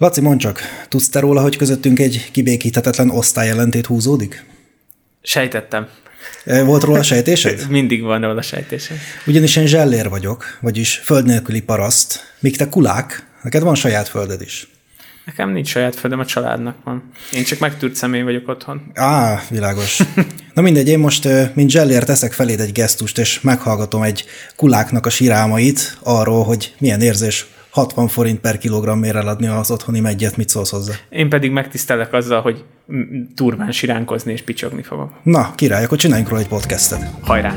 Laci, mondd csak, tudsz te róla, hogy közöttünk egy kibékíthetetlen osztályjelentét húzódik? Sejtettem. E, Volt róla sejtésed? Mindig van róla sejtésem. Ugyanis én zsellér vagyok, vagyis föld nélküli paraszt, míg te kulák, neked van saját földed is. Nekem nincs saját földem, a családnak van. Én csak megtűrt személy vagyok otthon. Á, világos. Na mindegy, én most, mint zsellér teszek feléd egy gesztust, és meghallgatom egy kuláknak a sírálmait arról, hogy milyen érzés 60 forint per kilogrammért eladni az otthoni meggyet, mit szólsz hozzá? Én pedig megtisztelek azzal, hogy turván siránkozni és picsogni fogok. Na, király, akkor csináljunk róla egy podcastet. Hajrá!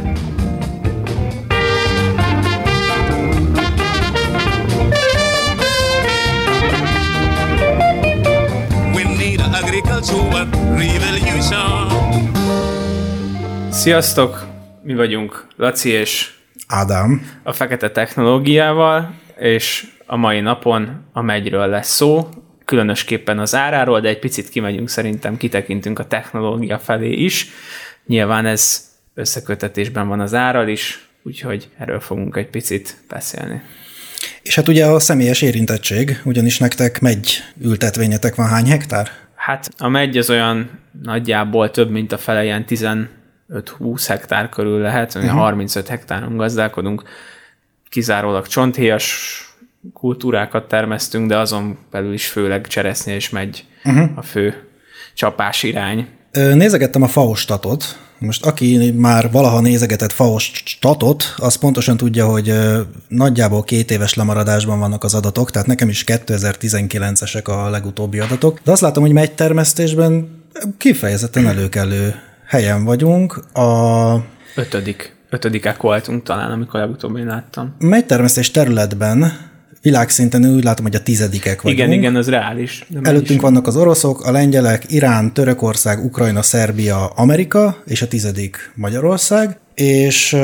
Sziasztok! Mi vagyunk Laci és Ádám, a Fekete Technológiával, és a mai napon a megyről lesz szó, különösképpen az áráról, de egy picit kimegyünk szerintem, kitekintünk a technológia felé is. Nyilván ez összekötetésben van az árral is, úgyhogy erről fogunk egy picit beszélni. és hát ugye a személyes érintettség, ugyanis nektek megy ültetvényetek van hány hektár? Hát a megy az olyan nagyjából több, mint a fele, ilyen 15-20 hektár körül lehet, uh-huh. 35 hektáron gazdálkodunk, kizárólag csonthéjas kultúrákat termesztünk, de azon belül is főleg cseresznye és megy uh-huh. a fő csapás irány. Nézegettem a FAO-statot. Most aki már valaha nézegetett FAO-statot, az pontosan tudja, hogy nagyjából két éves lemaradásban vannak az adatok, tehát nekem is 2019-esek a legutóbbi adatok. De azt látom, hogy megy termesztésben kifejezetten előkelő helyen vagyunk. A Ötödik. Ötödikek voltunk talán, amikor legutóbb én láttam. megytermesztés területben világszinten úgy látom, hogy a tizedikek vagyunk. Igen, igen, az reális. Meg Előttünk is. vannak az oroszok, a lengyelek, Irán, Törökország, Ukrajna, Szerbia, Amerika, és a tizedik Magyarország, és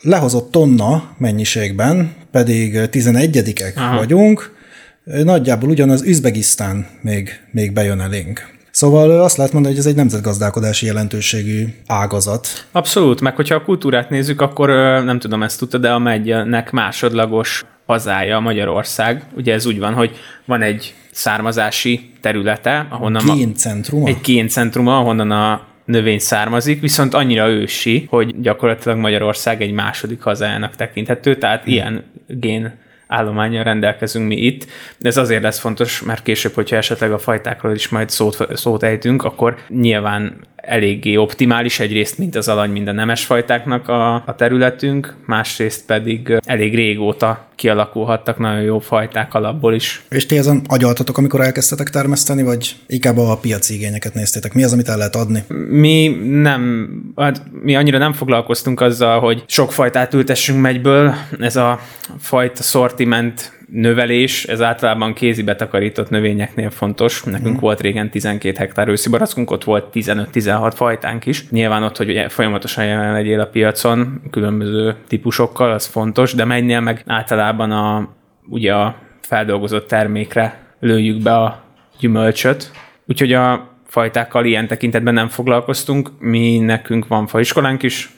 lehozott tonna mennyiségben, pedig 11-ek Aha. vagyunk, nagyjából ugyanaz Üzbegisztán még, még bejön elénk. Szóval azt lehet mondani, hogy ez egy nemzetgazdálkodási jelentőségű ágazat. Abszolút, meg hogyha a kultúrát nézzük, akkor nem tudom, ezt tudta, de a megynek másodlagos hazája Magyarország. Ugye ez úgy van, hogy van egy származási területe, ahonnan ma- Géncentruma? egy géncentrum, ahonnan a növény származik, viszont annyira ősi, hogy gyakorlatilag Magyarország egy második hazájának tekinthető, tehát hmm. ilyen gén állományjal rendelkezünk mi itt. Ez azért lesz fontos, mert később, hogyha esetleg a fajtákról is majd szót, szót ejtünk, akkor nyilván eléggé optimális egyrészt, mint az alany, mind a nemes fajtáknak a, a területünk, másrészt pedig elég régóta kialakulhattak nagyon jó fajták alapból is. És ti ezen agyaltatok, amikor elkezdtetek termeszteni, vagy inkább a piaci igényeket néztétek? Mi az, amit el lehet adni? mi nem, hát mi annyira nem foglalkoztunk azzal, hogy sok fajtát ültessünk megyből. Ez a fajta szortiment növelés, ez általában kézi betakarított növényeknél fontos. Nekünk mm. volt régen 12 hektár őszi barackunk, ott volt 15-16 fajtánk is. Nyilván ott, hogy folyamatosan jelen legyél a piacon, különböző típusokkal, az fontos, de mennél meg általában a, ugye a feldolgozott termékre lőjük be a gyümölcsöt. Úgyhogy a fajtákkal ilyen tekintetben nem foglalkoztunk. Mi nekünk van faiskolánk is,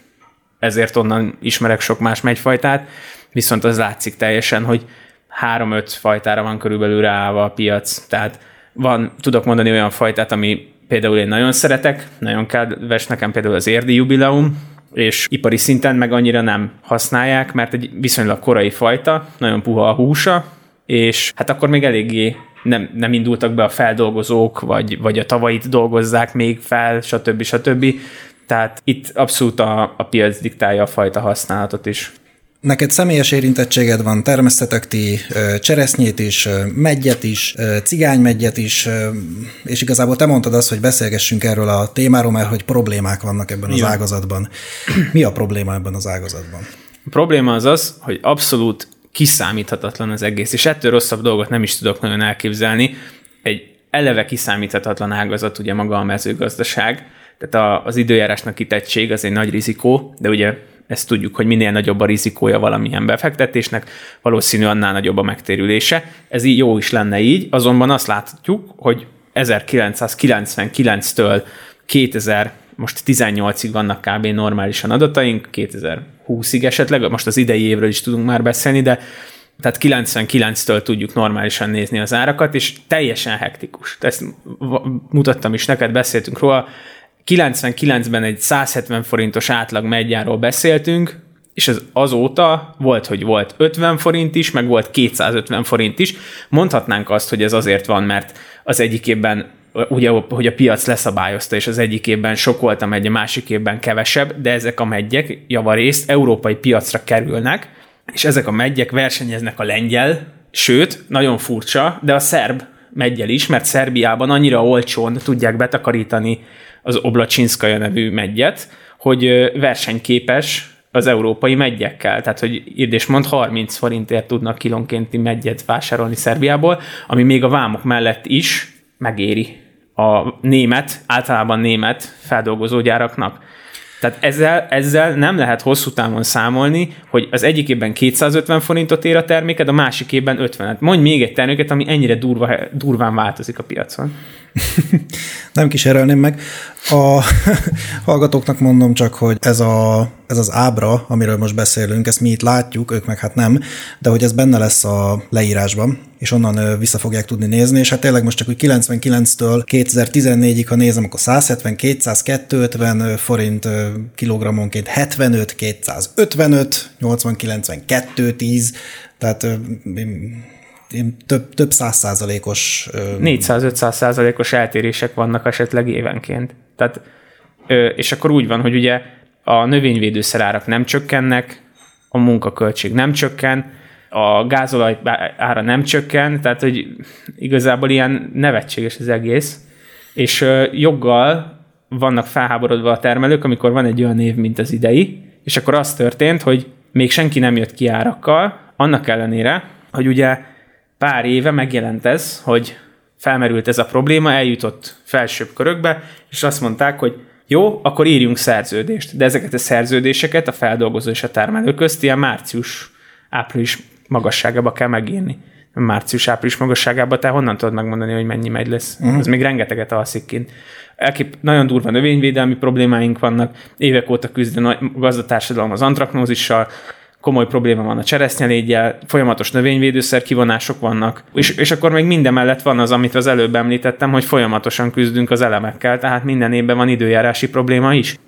ezért onnan ismerek sok más megyfajtát, viszont az látszik teljesen, hogy három-öt fajtára van körülbelül ráállva a piac. Tehát van, tudok mondani olyan fajtát, ami például én nagyon szeretek, nagyon kedves nekem például az érdi jubileum, és ipari szinten meg annyira nem használják, mert egy viszonylag korai fajta, nagyon puha a húsa, és hát akkor még eléggé nem, nem indultak be a feldolgozók, vagy, vagy a tavait dolgozzák még fel, stb. stb. Tehát itt abszolút a, a piac diktálja a fajta használatot is. Neked személyes érintettséged van, termesztetek ti cseresznyét is, ö, meggyet is, cigánymegyet is, és igazából te mondtad azt, hogy beszélgessünk erről a témáról, mert hogy problémák vannak ebben az Ja. ágazatban. Mi a probléma ebben az ágazatban? A probléma az az, hogy abszolút kiszámíthatatlan az egész, és ettől rosszabb dolgot nem is tudok nagyon elképzelni. Egy eleve kiszámíthatatlan ágazat ugye maga a mezőgazdaság, tehát az időjárásnak kitettség az egy nagy rizikó, de ugye ezt tudjuk, hogy minél nagyobb a rizikója valamilyen befektetésnek, valószínű annál nagyobb a megtérülése. Ez így jó is lenne így, azonban azt látjuk, hogy 1999-től 2000 most 18-ig vannak kb. normálisan adataink, 2020-ig esetleg, most az idei évről is tudunk már beszélni, de tehát 99-től tudjuk normálisan nézni az árakat, és teljesen hektikus. Ezt mutattam is neked, beszéltünk róla. 99-ben egy 170 forintos átlag megjáról beszéltünk, és az azóta volt, hogy volt 50 forint is, meg volt 250 forint is. Mondhatnánk azt, hogy ez azért van, mert az egyik évben ugye, hogy a piac leszabályozta, és az egyik évben sok volt a megy, a másik évben kevesebb, de ezek a megyek javarészt európai piacra kerülnek, és ezek a megyek versenyeznek a lengyel, sőt, nagyon furcsa, de a szerb meggyel is, mert Szerbiában annyira olcsón tudják betakarítani az Oblacsinszkaja nevű megyet, hogy versenyképes az európai megyekkel. Tehát, hogy és mond, 30 forintért tudnak kilonkénti megyet vásárolni Szerbiából, ami még a vámok mellett is megéri a német, általában német feldolgozógyáraknak. Tehát ezzel, ezzel nem lehet hosszú távon számolni, hogy az egyik évben 250 forintot ér a terméked, a másik évben 50-et. Mondj még egy terméket, ami ennyire durva, durván változik a piacon. Nem kísérelném meg. A hallgatóknak mondom csak, hogy ez, a, ez az ábra, amiről most beszélünk, ezt mi itt látjuk, ők meg hát nem, de hogy ez benne lesz a leírásban, és onnan vissza fogják tudni nézni, és hát tényleg most csak hogy 99-től 2014-ig, ha nézem, akkor 170, 200, 250 forint kilogrammonként, 75, 255, 80, 90, 210, tehát több, több száz százalékos... 400-500 százalékos eltérések vannak esetleg évenként. Tehát, és akkor úgy van, hogy ugye a növényvédőszerárak nem csökkennek, a munkaköltség nem csökken, a gázolaj ára nem csökken, tehát hogy igazából ilyen nevetséges az egész, és joggal vannak felháborodva a termelők, amikor van egy olyan év, mint az idei, és akkor az történt, hogy még senki nem jött ki árakkal, annak ellenére, hogy ugye pár éve megjelent ez, hogy felmerült ez a probléma, eljutott felsőbb körökbe, és azt mondták, hogy jó, akkor írjunk szerződést. De ezeket a szerződéseket a feldolgozó és a termelő közt ilyen március-április magasságába kell megírni. Március-április magasságába, te honnan tudod megmondani, hogy mennyi megy lesz? Uh-huh. Ez még rengeteget alszik kint. Elkép, nagyon durva növényvédelmi problémáink vannak, évek óta küzd a gazdatársadalom az antraknózissal, komoly probléma van a cseresznyelégyel, folyamatos növényvédőszer kivonások vannak, és, és akkor még minden mellett van az, amit az előbb említettem, hogy folyamatosan küzdünk az elemekkel, tehát minden évben van időjárási probléma is.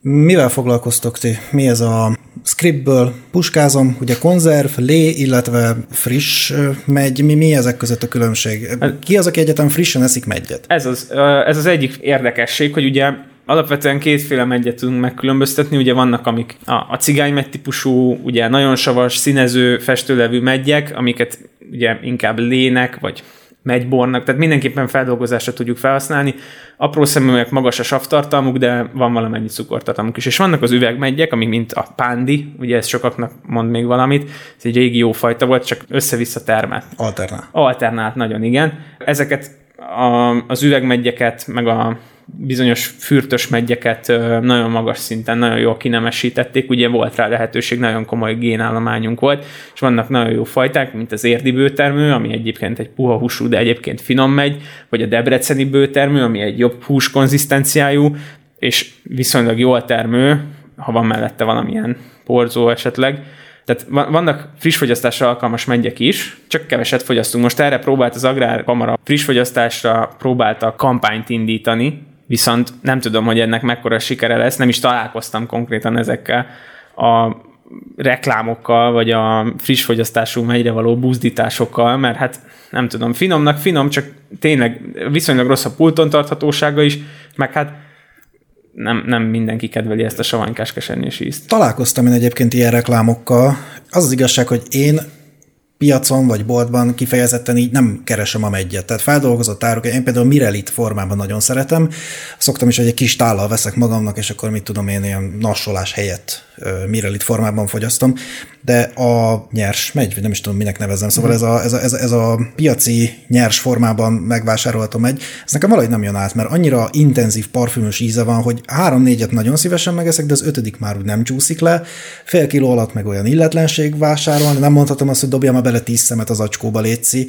Mivel foglalkoztok ti? Mi ez a scriptből puskázom, ugye konzerv, lé, illetve friss megy, mi, mi ezek között a különbség? Ki az, aki egyetem frissen eszik megyet? Ez az, ez az egyik érdekesség, hogy ugye alapvetően kétféle megyet tudunk megkülönböztetni, ugye vannak amik a, a cigány típusú, ugye nagyon savas, színező, festőlevű megyek, amiket ugye inkább lének, vagy megybornak, tehát mindenképpen feldolgozásra tudjuk felhasználni. Apró szeműek magas a savtartalmuk, de van valamennyi cukortartalmuk is. És vannak az üvegmegyek, amik mint a pándi, ugye ez sokaknak mond még valamit, ez egy régi jó fajta volt, csak össze-vissza termelt. Alternált. Alternált, nagyon igen. Ezeket a, az üvegmegyeket, meg a bizonyos fürtös megyeket nagyon magas szinten, nagyon jól kinemesítették, ugye volt rá lehetőség, nagyon komoly génállományunk volt, és vannak nagyon jó fajták, mint az érdi bőtermő, ami egyébként egy puha húsú, de egyébként finom megy, vagy a debreceni bőtermő, ami egy jobb hús konzisztenciájú, és viszonylag jól termő, ha van mellette valamilyen porzó esetleg, tehát vannak friss fogyasztásra alkalmas megyek is, csak keveset fogyasztunk. Most erre próbált az Agrárkamara friss fogyasztásra próbálta kampányt indítani, viszont nem tudom, hogy ennek mekkora sikere lesz, nem is találkoztam konkrétan ezekkel a reklámokkal, vagy a friss fogyasztású megyre való buzdításokkal, mert hát nem tudom, finomnak finom, csak tényleg viszonylag rossz a pulton tarthatósága is, meg hát nem, nem mindenki kedveli ezt a savanykás kesernyés ízt. Találkoztam én egyébként ilyen reklámokkal. Az az igazság, hogy én piacon vagy boltban kifejezetten így nem keresem a megyet. Tehát feldolgozott áruk, én például Mirelit formában nagyon szeretem. Szoktam is, hogy egy kis tállal veszek magamnak, és akkor mit tudom én, ilyen nassolás helyett Mirelit formában fogyasztom, de a nyers megy, vagy nem is tudom, minek nevezem, szóval ez a, ez a, ez a, ez a piaci nyers formában megvásárolható megy, ez nekem valahogy nem jön át, mert annyira intenzív parfümös íze van, hogy három-négyet nagyon szívesen megeszek, de az ötödik már úgy nem csúszik le, fél kiló alatt meg olyan illetlenség vásárolni, nem mondhatom azt, hogy dobjam bele tíz szemet az acskóba létszi,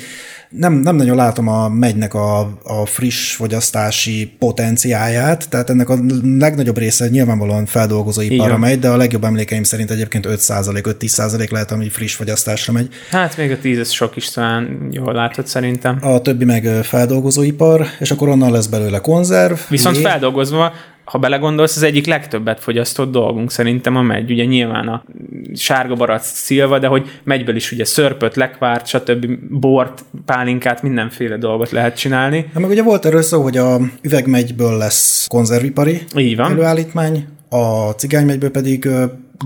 nem, nem nagyon látom a megynek a, a friss fogyasztási potenciáját, tehát ennek a legnagyobb része nyilvánvalóan feldolgozóiparra megy, de a legjobb emlékeim szerint egyébként 5 5-10% lehet, ami friss fogyasztásra megy. Hát még a tíz ez sok is talán jól látod szerintem. A többi meg feldolgozóipar, és akkor onnan lesz belőle konzerv. Viszont lé- feldolgozva, ha belegondolsz, az egyik legtöbbet fogyasztott dolgunk szerintem a megy. Ugye nyilván a sárga barack szilva, de hogy megyből is ugye szörpöt, lekvárt, stb. bort, pálinkát, mindenféle dolgot lehet csinálni. Hát meg ugye volt erről szó, hogy a üvegmegyből lesz konzervipari Így van. előállítmány, a cigánymegyből pedig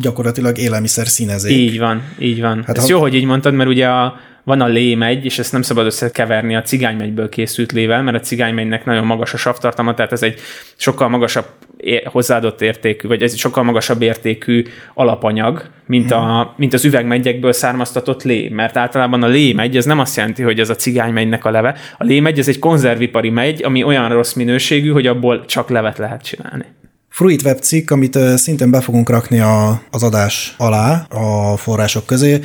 gyakorlatilag élelmiszer színezék. Így van, így van. Hát Ez ha- jó, hogy így mondtad, mert ugye a, van a lémegy, és ezt nem szabad összekeverni a cigánymegyből készült lével, mert a cigánymegynek nagyon magas a savtartalma, tehát ez egy sokkal magasabb hozzáadott értékű, vagy ez egy sokkal magasabb értékű alapanyag, mint, a, mint az üvegmegyekből származtatott lé, mert általában a lémegy, ez nem azt jelenti, hogy ez a cigánymegynek a leve. A lémegy, ez egy konzervipari megy, ami olyan rossz minőségű, hogy abból csak levet lehet csinálni. Fruit Web cikk, amit szintén be fogunk rakni a, az adás alá a források közé,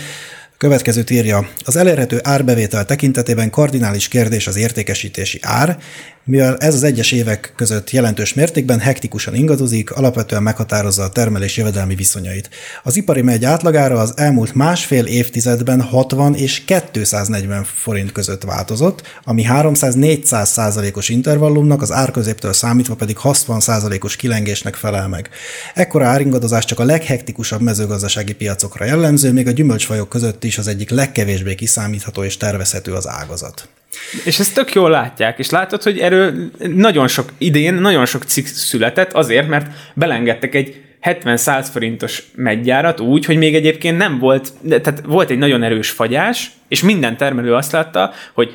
Következőt írja, az elérhető árbevétel tekintetében kardinális kérdés az értékesítési ár, mivel ez az egyes évek között jelentős mértékben hektikusan ingadozik, alapvetően meghatározza a termelés jövedelmi viszonyait. Az ipari megy átlagára az elmúlt másfél évtizedben 60 és 240 forint között változott, ami 300-400 százalékos intervallumnak, az árközéptől számítva pedig 60 százalékos kilengésnek felel meg. Ekkora áringadozás csak a leghektikusabb mezőgazdasági piacokra jellemző, még a gyümölcsfajok között is az egyik legkevésbé kiszámítható és tervezhető az ágazat. És ezt tök jól látják, és látod, hogy erről nagyon sok idén, nagyon sok cikk született azért, mert belengedtek egy 70-100 forintos meggyárat úgy, hogy még egyébként nem volt, tehát volt egy nagyon erős fagyás, és minden termelő azt látta, hogy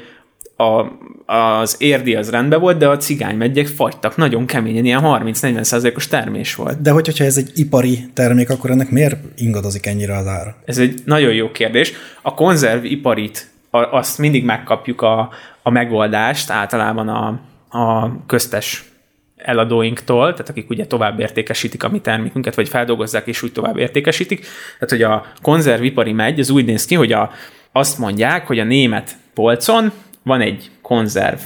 a, az érdi az rendben volt, de a cigánymegyek fagytak nagyon keményen, ilyen 30-40 százalékos termés volt. De hogy, hogyha ez egy ipari termék, akkor ennek miért ingadozik ennyire az ára? Ez egy nagyon jó kérdés. A konzerviparit, a, azt mindig megkapjuk a, a megoldást általában a, a köztes eladóinktól, tehát akik ugye tovább értékesítik a mi termékünket, vagy feldolgozzák és úgy tovább értékesítik. Tehát, hogy a konzervipari megy, az úgy néz ki, hogy a, azt mondják, hogy a német polcon van egy konzerv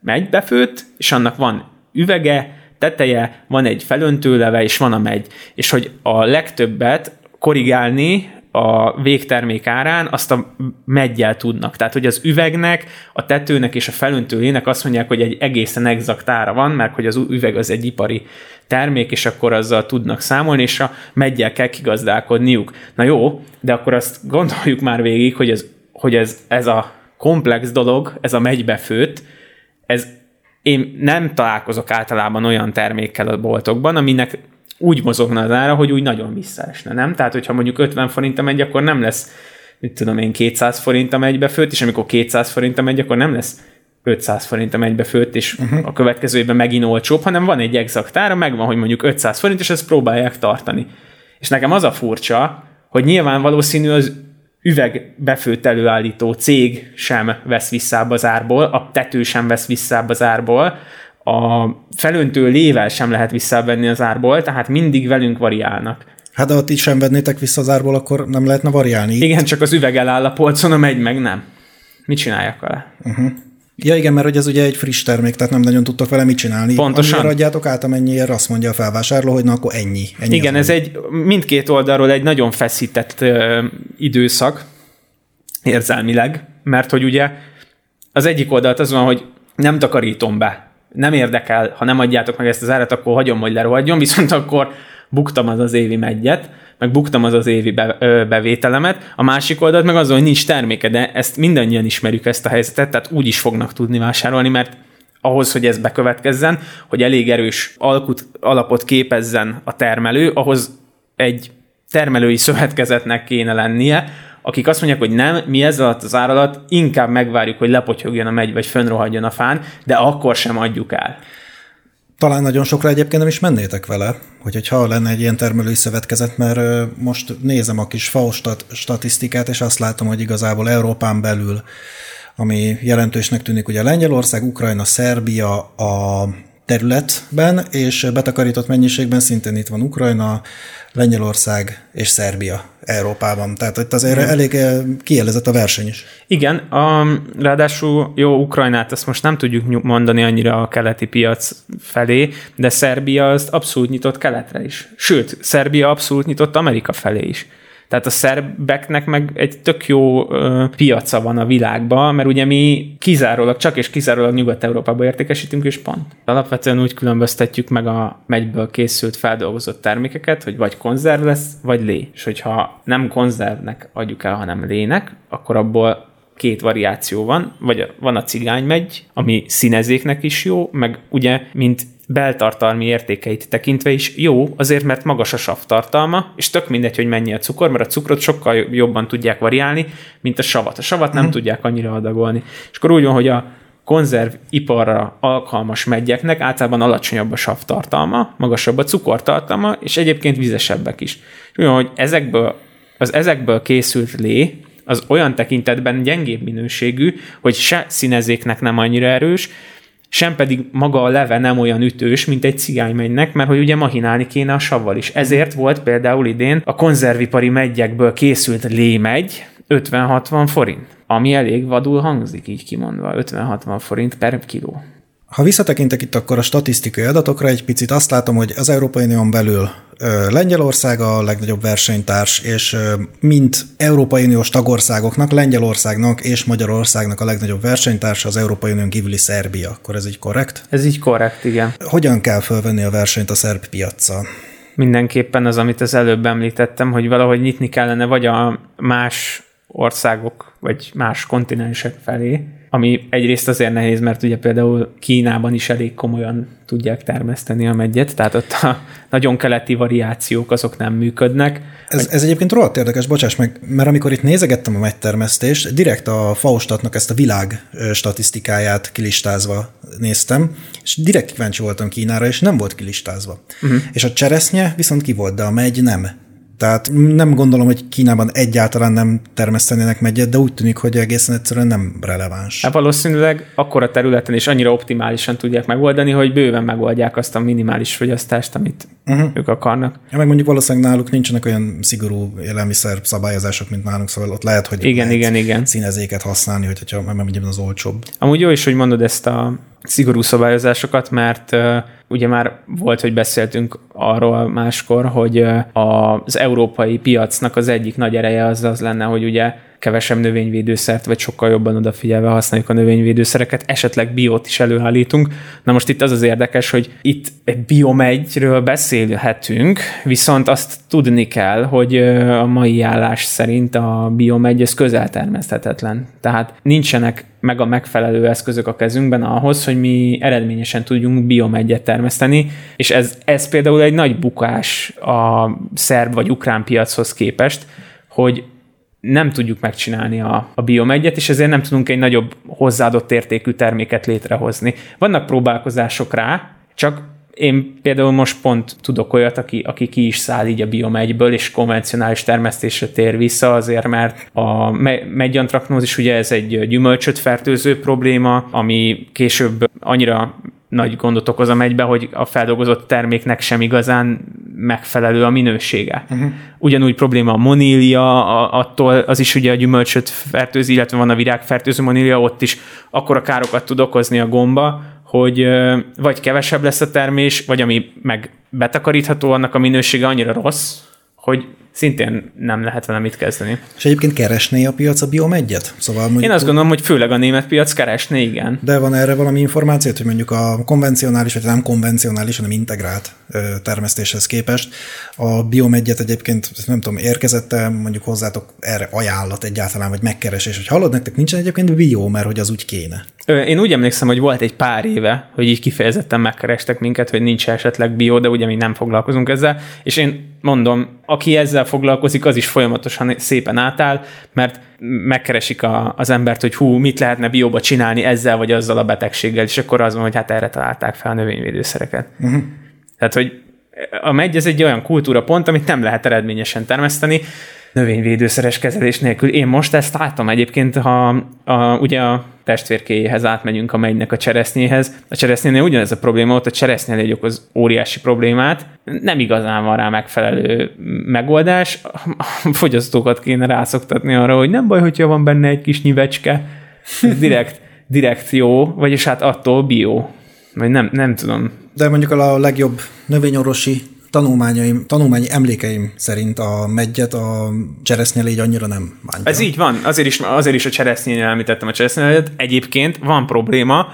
megy befőtt, és annak van üvege, teteje, van egy felöntőleve, és van a megy. És hogy a legtöbbet korrigálni a végtermék árán, azt a meggyel tudnak. Tehát, hogy az üvegnek, a tetőnek és a felöntőjének azt mondják, hogy egy egészen exakt ára van, mert hogy az üveg az egy ipari termék, és akkor azzal tudnak számolni, és a meggyel kell kigazdálkodniuk. Na jó, de akkor azt gondoljuk már végig, hogy ez, hogy ez, ez a komplex dolog, ez a megybefőtt, ez én nem találkozok általában olyan termékkel a boltokban, aminek úgy mozogna az ára, hogy úgy nagyon visszaesne, nem? Tehát, hogyha mondjuk 50 forint megy, akkor nem lesz, mit tudom én, 200 forint egybe főtt, és amikor 200 forint megy, akkor nem lesz 500 forint egybe főtt, és uh-huh. a következő évben megint olcsóbb, hanem van egy exakt ára, megvan, hogy mondjuk 500 forint, és ezt próbálják tartani. És nekem az a furcsa, hogy nyilván valószínű az üvegbefőtt előállító cég sem vesz vissza az árból, a tető sem vesz vissza az árból, a felöntő lével sem lehet visszavenni az árból, tehát mindig velünk variálnak. Hát de ha ti sem vennétek vissza az árból, akkor nem lehetne variálni. Igen, csak az üveg eláll a polcon, a megy meg nem. Mit csináljak vele? Ja igen, mert hogy ez ugye egy friss termék, tehát nem nagyon tudtok vele mit csinálni. Pontosan. Amire adjátok át, amennyiért azt mondja a felvásárló, hogy na akkor ennyi. ennyi Igen, ez egy mindkét oldalról egy nagyon feszített ö, időszak érzelmileg, mert hogy ugye az egyik oldalt az van, hogy nem takarítom be, nem érdekel, ha nem adjátok meg ezt az árat, akkor hagyom, hogy lerohadjon, viszont akkor buktam az az évi megyet, meg buktam az az évi be, bevételemet, a másik oldalt meg az, hogy nincs terméke, de ezt mindannyian ismerjük ezt a helyzetet, tehát úgy is fognak tudni vásárolni, mert ahhoz, hogy ez bekövetkezzen, hogy elég erős alkut, alapot képezzen a termelő, ahhoz egy termelői szövetkezetnek kéne lennie, akik azt mondják, hogy nem, mi ez alatt az ár alatt inkább megvárjuk, hogy lepotyogjon a megy, vagy fönnrohadjon a fán, de akkor sem adjuk el. Talán nagyon sokra egyébként nem is mennétek vele, hogy hogyha lenne egy ilyen termelői szövetkezet, mert most nézem a kis FAO stat- statisztikát, és azt látom, hogy igazából Európán belül, ami jelentősnek tűnik, ugye Lengyelország, Ukrajna, Szerbia a területben, és betakarított mennyiségben szintén itt van Ukrajna, Lengyelország és Szerbia Európában. Tehát itt azért elég eh, kielezett a verseny is. Igen, a, ráadásul jó, Ukrajnát azt most nem tudjuk mondani annyira a keleti piac felé, de Szerbia azt abszolút nyitott keletre is. Sőt, Szerbia abszolút nyitott Amerika felé is. Tehát a szerbeknek meg egy tök jó ö, piaca van a világban, mert ugye mi kizárólag, csak és kizárólag Nyugat-Európába értékesítünk, és pont. Alapvetően úgy különböztetjük meg a megyből készült, feldolgozott termékeket, hogy vagy konzerv lesz, vagy lé. És hogyha nem konzervnek adjuk el, hanem lének, akkor abból két variáció van, vagy van a cigánymegy, ami színezéknek is jó, meg ugye, mint beltartalmi értékeit tekintve is jó, azért mert magas a sav tartalma, és tök mindegy, hogy mennyi a cukor, mert a cukrot sokkal jobban tudják variálni, mint a savat. A savat nem mm. tudják annyira adagolni. És akkor úgy van, hogy a konzerviparra alkalmas megyeknek általában alacsonyabb a sav tartalma, magasabb a cukortartalma, és egyébként vizesebbek is. És úgy van, hogy ezekből, az ezekből készült lé, az olyan tekintetben gyengébb minőségű, hogy se színezéknek nem annyira erős, sem pedig maga a leve nem olyan ütős, mint egy cigánymegynek, mert hogy ugye mahinálni kéne a savval is. Ezért volt például idén a konzervipari megyekből készült lémegy 50-60 forint, ami elég vadul hangzik így kimondva, 50-60 forint per kiló. Ha visszatekintek itt akkor a statisztikai adatokra egy picit, azt látom, hogy az Európai Unión belül Lengyelország a legnagyobb versenytárs, és mint Európai Uniós tagországoknak, Lengyelországnak és Magyarországnak a legnagyobb versenytárs az Európai Unión kívüli Szerbia. Akkor ez így korrekt? Ez így korrekt, igen. Hogyan kell felvenni a versenyt a szerb piaccal? Mindenképpen az, amit az előbb említettem, hogy valahogy nyitni kellene vagy a más országok, vagy más kontinensek felé, ami egyrészt azért nehéz, mert ugye például Kínában is elég komolyan tudják termeszteni a megyet, tehát ott a nagyon keleti variációk azok nem működnek. Ez, ez egyébként rohadt érdekes, bocsáss meg, mert amikor itt nézegettem a megytermesztést, direkt a Faustatnak ezt a világ statisztikáját kilistázva néztem, és direkt kíváncsi voltam Kínára, és nem volt kilistázva. Uh-huh. És a cseresznye viszont ki volt, de a megy nem. Tehát nem gondolom, hogy Kínában egyáltalán nem termesztenének megyet, de úgy tűnik, hogy egészen egyszerűen nem releváns. Hát valószínűleg akkor a területen is annyira optimálisan tudják megoldani, hogy bőven megoldják azt a minimális fogyasztást, amit uh-huh. ők akarnak. Ja, meg mondjuk valószínűleg náluk nincsenek olyan szigorú élelmiszer szabályozások, mint nálunk, szóval ott lehet, hogy igen, igen, igen. színezéket használni, hogyha mondjuk az olcsóbb. Amúgy jó is, hogy mondod ezt a szigorú szabályozásokat, mert ugye már volt, hogy beszéltünk arról máskor, hogy uh, az európai piacnak az egyik nagy ereje az az lenne, hogy ugye kevesebb növényvédőszert, vagy sokkal jobban odafigyelve használjuk a növényvédőszereket, esetleg biót is előállítunk. Na most itt az az érdekes, hogy itt egy biomegyről beszélhetünk, viszont azt tudni kell, hogy a mai állás szerint a biomegy ez közel termeszthetetlen. Tehát nincsenek meg a megfelelő eszközök a kezünkben ahhoz, hogy mi eredményesen tudjunk biomegyet termeszteni, és ez, ez például egy nagy bukás a szerb vagy ukrán piachoz képest, hogy nem tudjuk megcsinálni a, a biomegyet, és ezért nem tudunk egy nagyobb hozzáadott értékű terméket létrehozni. Vannak próbálkozások rá, csak én például most pont tudok olyat, aki, aki ki is száll így a biomegyből, és konvencionális termesztésre tér vissza, azért mert a meggyantraknózis ugye ez egy gyümölcsöt fertőző probléma, ami később annyira nagy gondot okoz a megybe, hogy a feldolgozott terméknek sem igazán megfelelő a minősége. Uh-huh. Ugyanúgy probléma a monília, a, attól az is ugye a gyümölcsöt fertőzi, illetve van a virágfertőző monília, ott is akkora károkat tud okozni a gomba, hogy vagy kevesebb lesz a termés, vagy ami meg betakarítható, annak a minősége annyira rossz, hogy szintén nem lehet vele mit kezdeni. És egyébként keresné a piac a biomegyet? Szóval mondjuk, Én azt gondolom, hogy főleg a német piac keresné, igen. De van erre valami információ, hogy mondjuk a konvencionális, vagy nem konvencionális, hanem integrált termesztéshez képest a biomegyet egyébként, nem tudom, érkezette mondjuk hozzátok erre ajánlat egyáltalán, vagy megkeresés, hogy hallod, nektek nincsen egyébként bio, mert hogy az úgy kéne. Én úgy emlékszem, hogy volt egy pár éve, hogy így kifejezetten megkerestek minket, hogy nincs esetleg bio, de ugye mi nem foglalkozunk ezzel, és én mondom, aki ezzel foglalkozik, az is folyamatosan szépen átáll, mert megkeresik a, az embert, hogy hú, mit lehetne bióba csinálni ezzel vagy azzal a betegséggel, és akkor az van, hogy hát erre találták fel a növényvédőszereket. Uh-huh. Tehát, hogy a megy ez egy olyan kultúra pont, amit nem lehet eredményesen termeszteni, növényvédőszeres kezelés nélkül. Én most ezt látom egyébként, ha a, ugye a testvérkéjéhez átmegyünk a megynek a cseresznyéhez. A cseresznyénél ugyanez a probléma, ott a cseresznyelégy okoz óriási problémát. Nem igazán van rá megfelelő megoldás. A fogyasztókat kéne rászoktatni arra, hogy nem baj, hogyha van benne egy kis nyivecske. Direkt, direkt jó, vagyis hát attól bio. Vagy nem, nem tudom. De mondjuk a legjobb növényorvosi tanulmányaim, tanulmányi emlékeim szerint a megyet a cseresznyelégy annyira nem bántja. Ez így van, azért is, azért is a cseresznyénél említettem a cseresznyelégyet. Egyébként van probléma,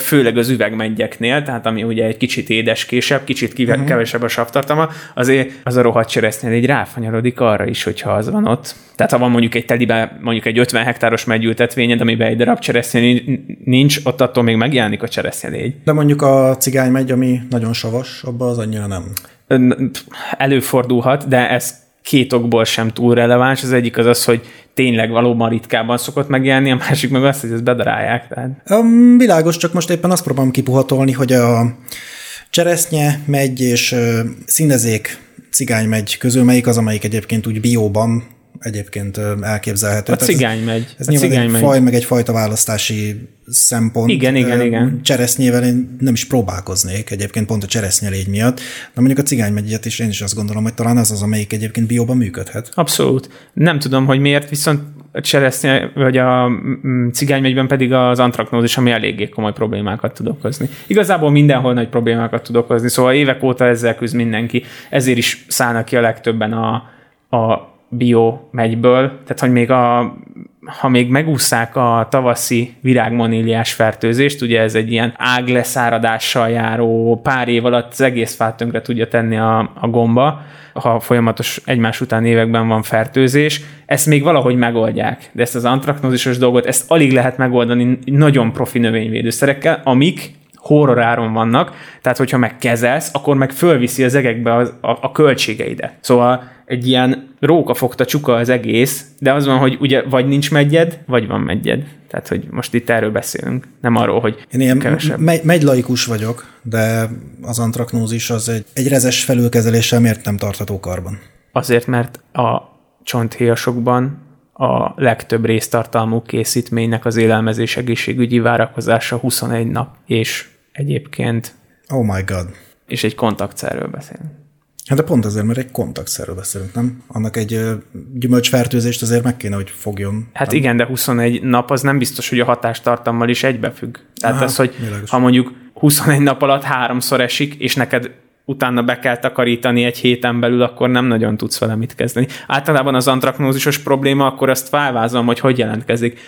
főleg az üvegmengyeknél, tehát ami ugye egy kicsit édeskésebb, kicsit kive, uh-huh. kevesebb a savtartalma, azért az a rohadt cseresznyelégy így ráfanyarodik arra is, hogyha az van ott. Tehát ha van mondjuk egy telibe, mondjuk egy 50 hektáros megyültetvényed, amiben egy darab cseresznyelégy nincs, ott attól még megjelenik a cseresznyelégy. De mondjuk a cigány megy, ami nagyon savas, abban az annyira nem. Előfordulhat, de ez két okból sem túl releváns. Az egyik az az, hogy tényleg valóban ritkában szokott megjelenni, a másik meg az, hogy ezt bedarálják. Tehát. Világos, csak most éppen azt próbálom kipuhatolni, hogy a cseresznye megy és színezék cigány megy közül, melyik az, amelyik egyébként úgy bióban egyébként elképzelhető. A cigány megy. Ez, ez a nyilván cigány egy megy. faj, meg egy fajta választási szempont. Igen, igen, igen. Cseresznyével én nem is próbálkoznék egyébként pont a cseresznyelégy miatt, de mondjuk a cigány megyet is én is azt gondolom, hogy talán ez az, amelyik egyébként bióban működhet. Abszolút. Nem tudom, hogy miért, viszont a cseresznye, vagy a mm, cigánymegyben pedig az antraknózis, ami eléggé komoly problémákat tud okozni. Igazából mindenhol nagy problémákat tud okozni, szóval évek óta ezzel küzd mindenki. Ezért is szállnak ki a legtöbben a, a bio megyből, tehát hogy még a ha még megúszszák a tavaszi virágmoníliás fertőzést, ugye ez egy ilyen ágleszáradással járó, pár év alatt az egész fát tönkre tudja tenni a, a gomba, ha folyamatos egymás után években van fertőzés, ezt még valahogy megoldják. De ezt az antraknózisos dolgot, ezt alig lehet megoldani nagyon profi növényvédőszerekkel, amik horroráron vannak, tehát hogyha megkezelsz, akkor meg fölviszi az egekbe az, a, a költségeidet. Szóval egy ilyen róka fogta csuka az egész, de az van, hogy ugye vagy nincs megyed, vagy van megyed. Tehát, hogy most itt erről beszélünk, nem arról, hogy Én ilyen kevesebb. megy, megylaikus vagyok, de az antraknózis az egy, egy rezes felülkezeléssel miért nem tartható karban? Azért, mert a csonthéjasokban a legtöbb résztartalmú készítménynek az élelmezés egészségügyi várakozása 21 nap, és egyébként, Oh my god. és egy kontaktszerről beszélünk. Hát de pont azért, mert egy kontaktszerről beszélünk, nem? Annak egy gyümölcsfertőzést azért meg kéne, hogy fogjon. Hát igen, de 21 nap az nem biztos, hogy a hatástartammal is egybefügg. Tehát Aha, az, hogy világos. ha mondjuk 21 nap alatt háromszor esik, és neked utána be kell takarítani egy héten belül, akkor nem nagyon tudsz vele mit kezdeni. Általában az antraknózisos probléma, akkor azt felvázolom, hogy hogy jelentkezik.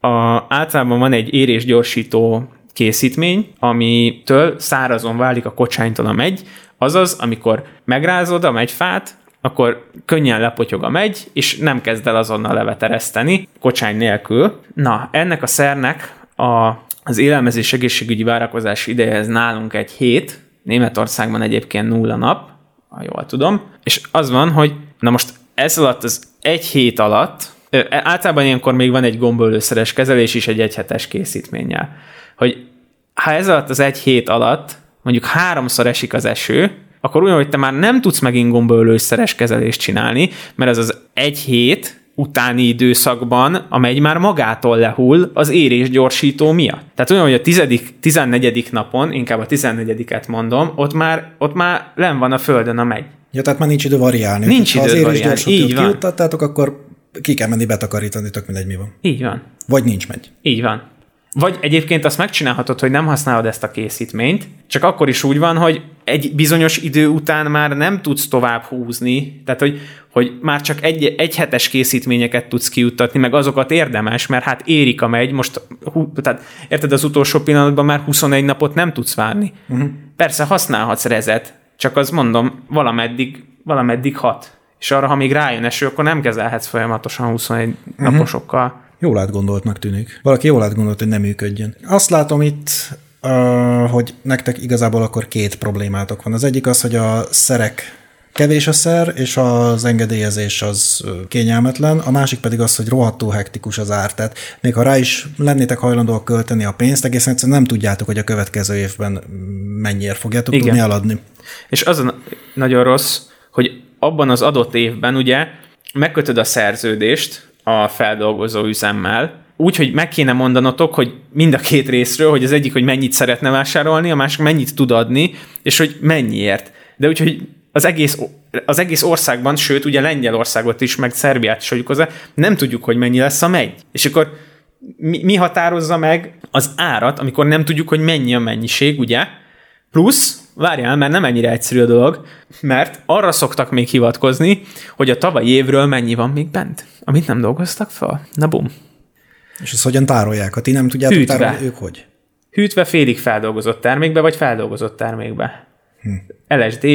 A, általában van egy érésgyorsító készítmény, amitől szárazon válik a kocsánytól a megy, azaz, amikor megrázod a megyfát, akkor könnyen lepotyog a megy, és nem kezd el azonnal levetereszteni, kocsány nélkül. Na, ennek a szernek a, az élelmezés egészségügyi várakozási ideje ez nálunk egy hét, Németországban egyébként nulla nap, ha jól tudom, és az van, hogy na most ez alatt az egy hét alatt, ö, általában ilyenkor még van egy gombolőszeres kezelés is egy egyhetes készítménnyel, hogy ha ez alatt az egy hét alatt mondjuk háromszor esik az eső, akkor olyan, hogy te már nem tudsz megint gombaölőszeres kezelést csinálni, mert ez az egy hét utáni időszakban, amely már magától lehull az érés gyorsító miatt. Tehát olyan, hogy a tizedik, tizennegyedik napon, inkább a tizennegyediket mondom, ott már, ott már len van a földön a megy. Ja, tehát már nincs idő variálni. Nincs ha az érés variálni, gyorsítót akkor ki kell menni betakarítani, tök mindegy mi van. Így van. Vagy nincs megy. Így van. Vagy egyébként azt megcsinálhatod, hogy nem használod ezt a készítményt, csak akkor is úgy van, hogy egy bizonyos idő után már nem tudsz tovább húzni, tehát hogy, hogy már csak egy, egy hetes készítményeket tudsz kijuttatni, meg azokat érdemes, mert hát érik a megy, most, hú, tehát érted, az utolsó pillanatban már 21 napot nem tudsz várni. Uh-huh. Persze használhatsz rezet, csak az mondom, valameddig, valameddig hat. És arra, ha még rájön eső, akkor nem kezelhetsz folyamatosan 21 uh-huh. naposokkal. Jól átgondoltnak tűnik. Valaki jól átgondolt, hogy nem működjön. Azt látom itt, hogy nektek igazából akkor két problémátok van. Az egyik az, hogy a szerek kevés a szer, és az engedélyezés az kényelmetlen, a másik pedig az, hogy rohadtul hektikus az ár. Tehát még ha rá is lennétek hajlandóak költeni a pénzt, egészen egyszerűen nem tudjátok, hogy a következő évben mennyiért fogjátok Igen. tudni eladni. És az a na- nagyon rossz, hogy abban az adott évben ugye megkötöd a szerződést a feldolgozó üzemmel, úgy, hogy meg kéne mondanotok, hogy mind a két részről, hogy az egyik, hogy mennyit szeretne vásárolni, a másik mennyit tud adni, és hogy mennyiért. De úgyhogy az egész, az egész országban, sőt, ugye Lengyelországot is, meg Szerbiát is hagyjuk hozzá, nem tudjuk, hogy mennyi lesz a megy. És akkor mi, mi határozza meg az árat, amikor nem tudjuk, hogy mennyi a mennyiség, ugye? Plusz, várjál, mert nem ennyire egyszerű a dolog, mert arra szoktak még hivatkozni, hogy a tavalyi évről mennyi van még bent, amit nem dolgoztak fel. Na bum. És ezt hogyan tárolják? Ha ti nem tudjátok Hűtve. tárolni, ők hogy? Hűtve félig feldolgozott termékbe, vagy feldolgozott termékbe. Hm. LSD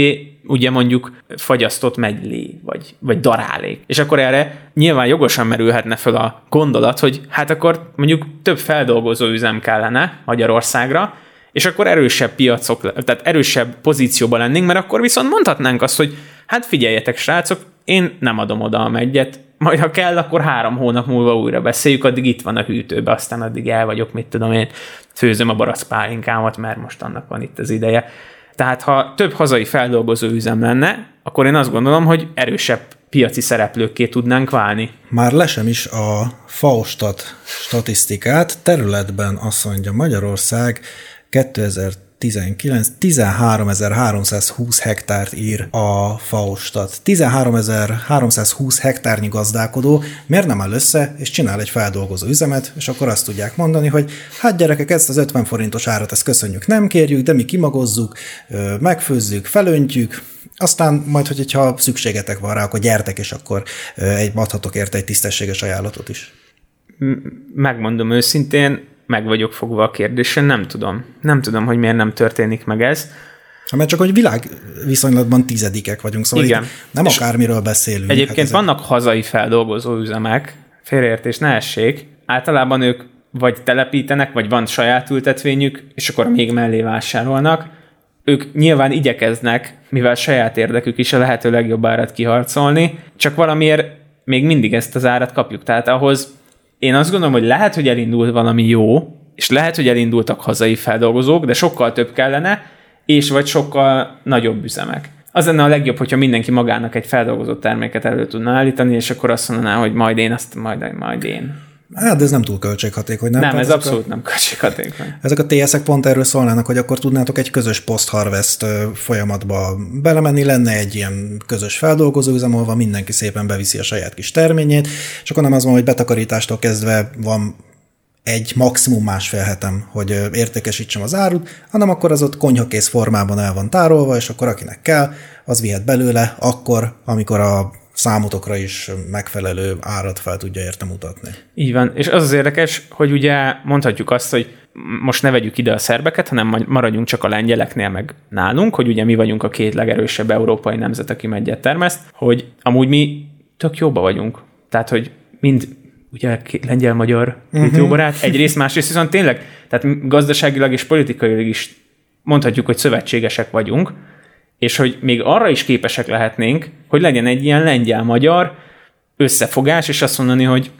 ugye mondjuk fagyasztott megylé, vagy, vagy darálék. És akkor erre nyilván jogosan merülhetne föl a gondolat, hogy hát akkor mondjuk több feldolgozó üzem kellene Magyarországra, és akkor erősebb piacok, tehát erősebb pozícióban lennénk, mert akkor viszont mondhatnánk azt, hogy hát figyeljetek srácok, én nem adom oda a megyet, majd ha kell, akkor három hónap múlva újra beszéljük, addig itt van a hűtőbe, aztán addig el vagyok, mit tudom én, főzöm a barackpálinkámat, mert most annak van itt az ideje. Tehát ha több hazai feldolgozó üzem lenne, akkor én azt gondolom, hogy erősebb piaci szereplőkké tudnánk válni. Már lesem is a Faustat statisztikát, területben azt mondja Magyarország 2019 13.320 hektárt ír a Faustat. 13.320 hektárnyi gazdálkodó miért nem áll össze, és csinál egy feldolgozó üzemet, és akkor azt tudják mondani, hogy hát gyerekek, ezt az 50 forintos árat, ezt köszönjük, nem kérjük, de mi kimagozzuk, megfőzzük, felöntjük, aztán majd, hogyha szükségetek van rá, akkor gyertek, és akkor egy adhatok érte egy tisztességes ajánlatot is. Megmondom őszintén, meg vagyok fogva a kérdésen, nem tudom. Nem tudom, hogy miért nem történik meg ez. Ha mert csak hogy világ viszonylatban tizedikek vagyunk, szóval Igen. nem És akármiről beszélünk. Egyébként ezek- vannak hazai feldolgozó üzemek, félreértés ne essék, általában ők vagy telepítenek, vagy van saját ültetvényük, és akkor még mellé vásárolnak. Ők nyilván igyekeznek, mivel saját érdekük is a lehető legjobb árat kiharcolni, csak valamiért még mindig ezt az árat kapjuk. Tehát ahhoz én azt gondolom, hogy lehet, hogy elindult valami jó, és lehet, hogy elindultak hazai feldolgozók, de sokkal több kellene, és vagy sokkal nagyobb üzemek. Az lenne a legjobb, hogyha mindenki magának egy feldolgozott terméket elő tudna állítani, és akkor azt mondaná, hogy majd én, azt majd, majd én. Hát, de ez nem túl költséghatékony, nem? Nem, ez ezek abszolút nem költséghatékony. A, ezek a TS-ek pont erről szólnának, hogy akkor tudnátok egy közös post-harvest folyamatba belemenni, lenne egy ilyen közös feldolgozóüzem, ahol mindenki szépen beviszi a saját kis terményét, és akkor nem az van, hogy betakarítástól kezdve van egy maximum másfél hetem, hogy értékesítsem az árut, hanem akkor az ott konyhakész formában el van tárolva, és akkor akinek kell, az vihet belőle akkor, amikor a számotokra is megfelelő árat fel tudja érte mutatni. Így van. És az az érdekes, hogy ugye mondhatjuk azt, hogy most ne vegyük ide a szerbeket, hanem maradjunk csak a lengyeleknél meg nálunk, hogy ugye mi vagyunk a két legerősebb európai nemzet, aki megyet termeszt, hogy amúgy mi tök jóba vagyunk. Tehát, hogy mind ugye lengyel-magyar uh-huh. jó barát, egyrészt, másrészt viszont tényleg, tehát gazdaságilag és politikailag is mondhatjuk, hogy szövetségesek vagyunk, és hogy még arra is képesek lehetnénk, hogy legyen egy ilyen lengyel-magyar összefogás, és azt mondani, hogy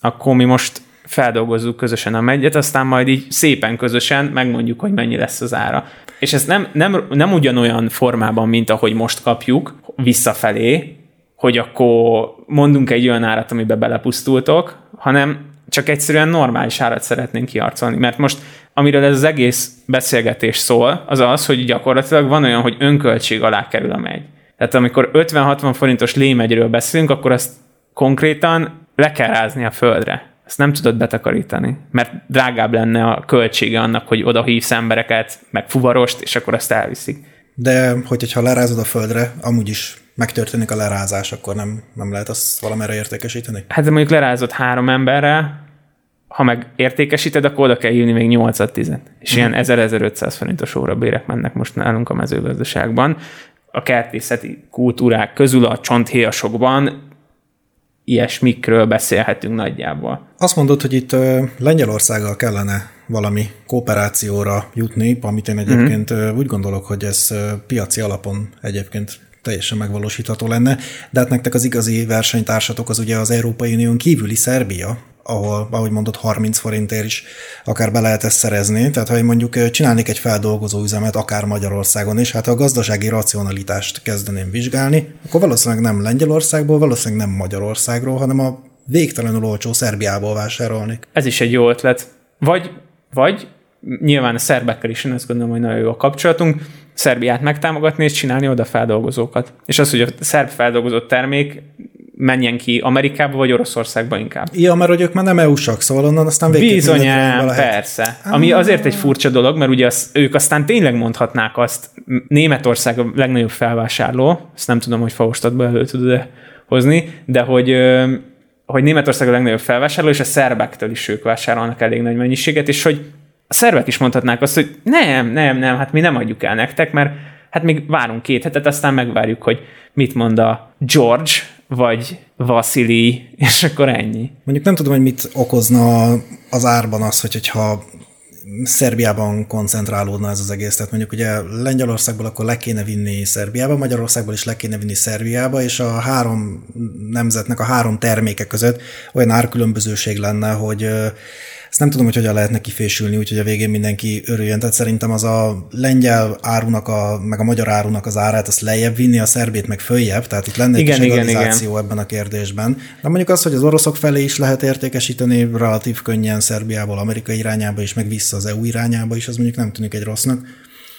akkor mi most feldolgozzuk közösen a megyet, aztán majd így szépen közösen megmondjuk, hogy mennyi lesz az ára. És ez nem, nem, nem ugyanolyan formában, mint ahogy most kapjuk visszafelé, hogy akkor mondunk egy olyan árat, amibe belepusztultok, hanem csak egyszerűen normális árat szeretnénk kiarcolni. Mert most, amiről ez az egész beszélgetés szól, az az, hogy gyakorlatilag van olyan, hogy önköltség alá kerül a megy. Tehát amikor 50-60 forintos lémegyről beszélünk, akkor azt konkrétan le kell rázni a földre. Ezt nem tudod betakarítani, mert drágább lenne a költsége annak, hogy oda hívsz embereket, meg fuvarost, és akkor azt elviszik. De hogy, hogyha lerázod a földre, amúgy is megtörténik a lerázás, akkor nem, nem lehet azt valamire értékesíteni? Hát de mondjuk lerázott három emberre, ha meg értékesíted, akkor oda kell írni még 8-10. És hmm. ilyen 1000-1500 forintos órabérek mennek most nálunk a mezőgazdaságban. A kertészeti kultúrák közül a csonthéjasokban ilyesmikről beszélhetünk nagyjából. Azt mondod, hogy itt Lengyelországgal kellene valami kooperációra jutni, amit én egyébként mm-hmm. úgy gondolok, hogy ez piaci alapon egyébként teljesen megvalósítható lenne, de hát nektek az igazi versenytársatok az ugye az Európai Unión kívüli Szerbia, ahol, ahogy mondott, 30 forintért is akár be lehet ezt szerezni. Tehát ha én mondjuk csinálnék egy feldolgozó üzemet, akár Magyarországon is, hát ha a gazdasági racionalitást kezdeném vizsgálni, akkor valószínűleg nem Lengyelországból, valószínűleg nem Magyarországról, hanem a végtelenül olcsó Szerbiából vásárolnék. Ez is egy jó ötlet. Vagy, vagy nyilván a szerbekkel is, én azt gondolom, hogy nagyon jó a kapcsolatunk, Szerbiát megtámogatni és csinálni oda feldolgozókat. És az, hogy a szerb feldolgozott termék menjen ki Amerikába vagy Oroszországba inkább. Ja, mert hogy ők már nem EU-sak, szóval onnan aztán végképp Bizonyám, persze. Ami azért egy furcsa dolog, mert ugye az, ők aztán tényleg mondhatnák azt, Németország a legnagyobb felvásárló, ezt nem tudom, hogy Faustadba elő tudod hozni, de hogy hogy Németország a legnagyobb felvásárló, és a szerbektől is ők vásárolnak elég nagy mennyiséget, és hogy a szervek is mondhatnák azt, hogy nem, nem, nem, hát mi nem adjuk el nektek, mert hát még várunk két hetet, aztán megvárjuk, hogy mit mond a George, vagy Vasili, és akkor ennyi. Mondjuk nem tudom, hogy mit okozna az árban az, hogy, hogyha Szerbiában koncentrálódna ez az egész. Tehát mondjuk ugye Lengyelországból akkor le kéne vinni Szerbiába, Magyarországból is le kéne vinni Szerbiába, és a három nemzetnek a három terméke között olyan árkülönbözőség lenne, hogy ezt nem tudom, hogy hogyan lehetne kifésülni, úgyhogy a végén mindenki örüljön. Tehát szerintem az a lengyel árunak, a, meg a magyar árunak az árát, azt lejjebb vinni, a szerbét meg följebb, tehát itt lenne igen, egy igen, igen. ebben a kérdésben. De mondjuk az, hogy az oroszok felé is lehet értékesíteni relatív könnyen Szerbiából, Amerika irányába is, meg vissza az EU irányába is, az mondjuk nem tűnik egy rossznak.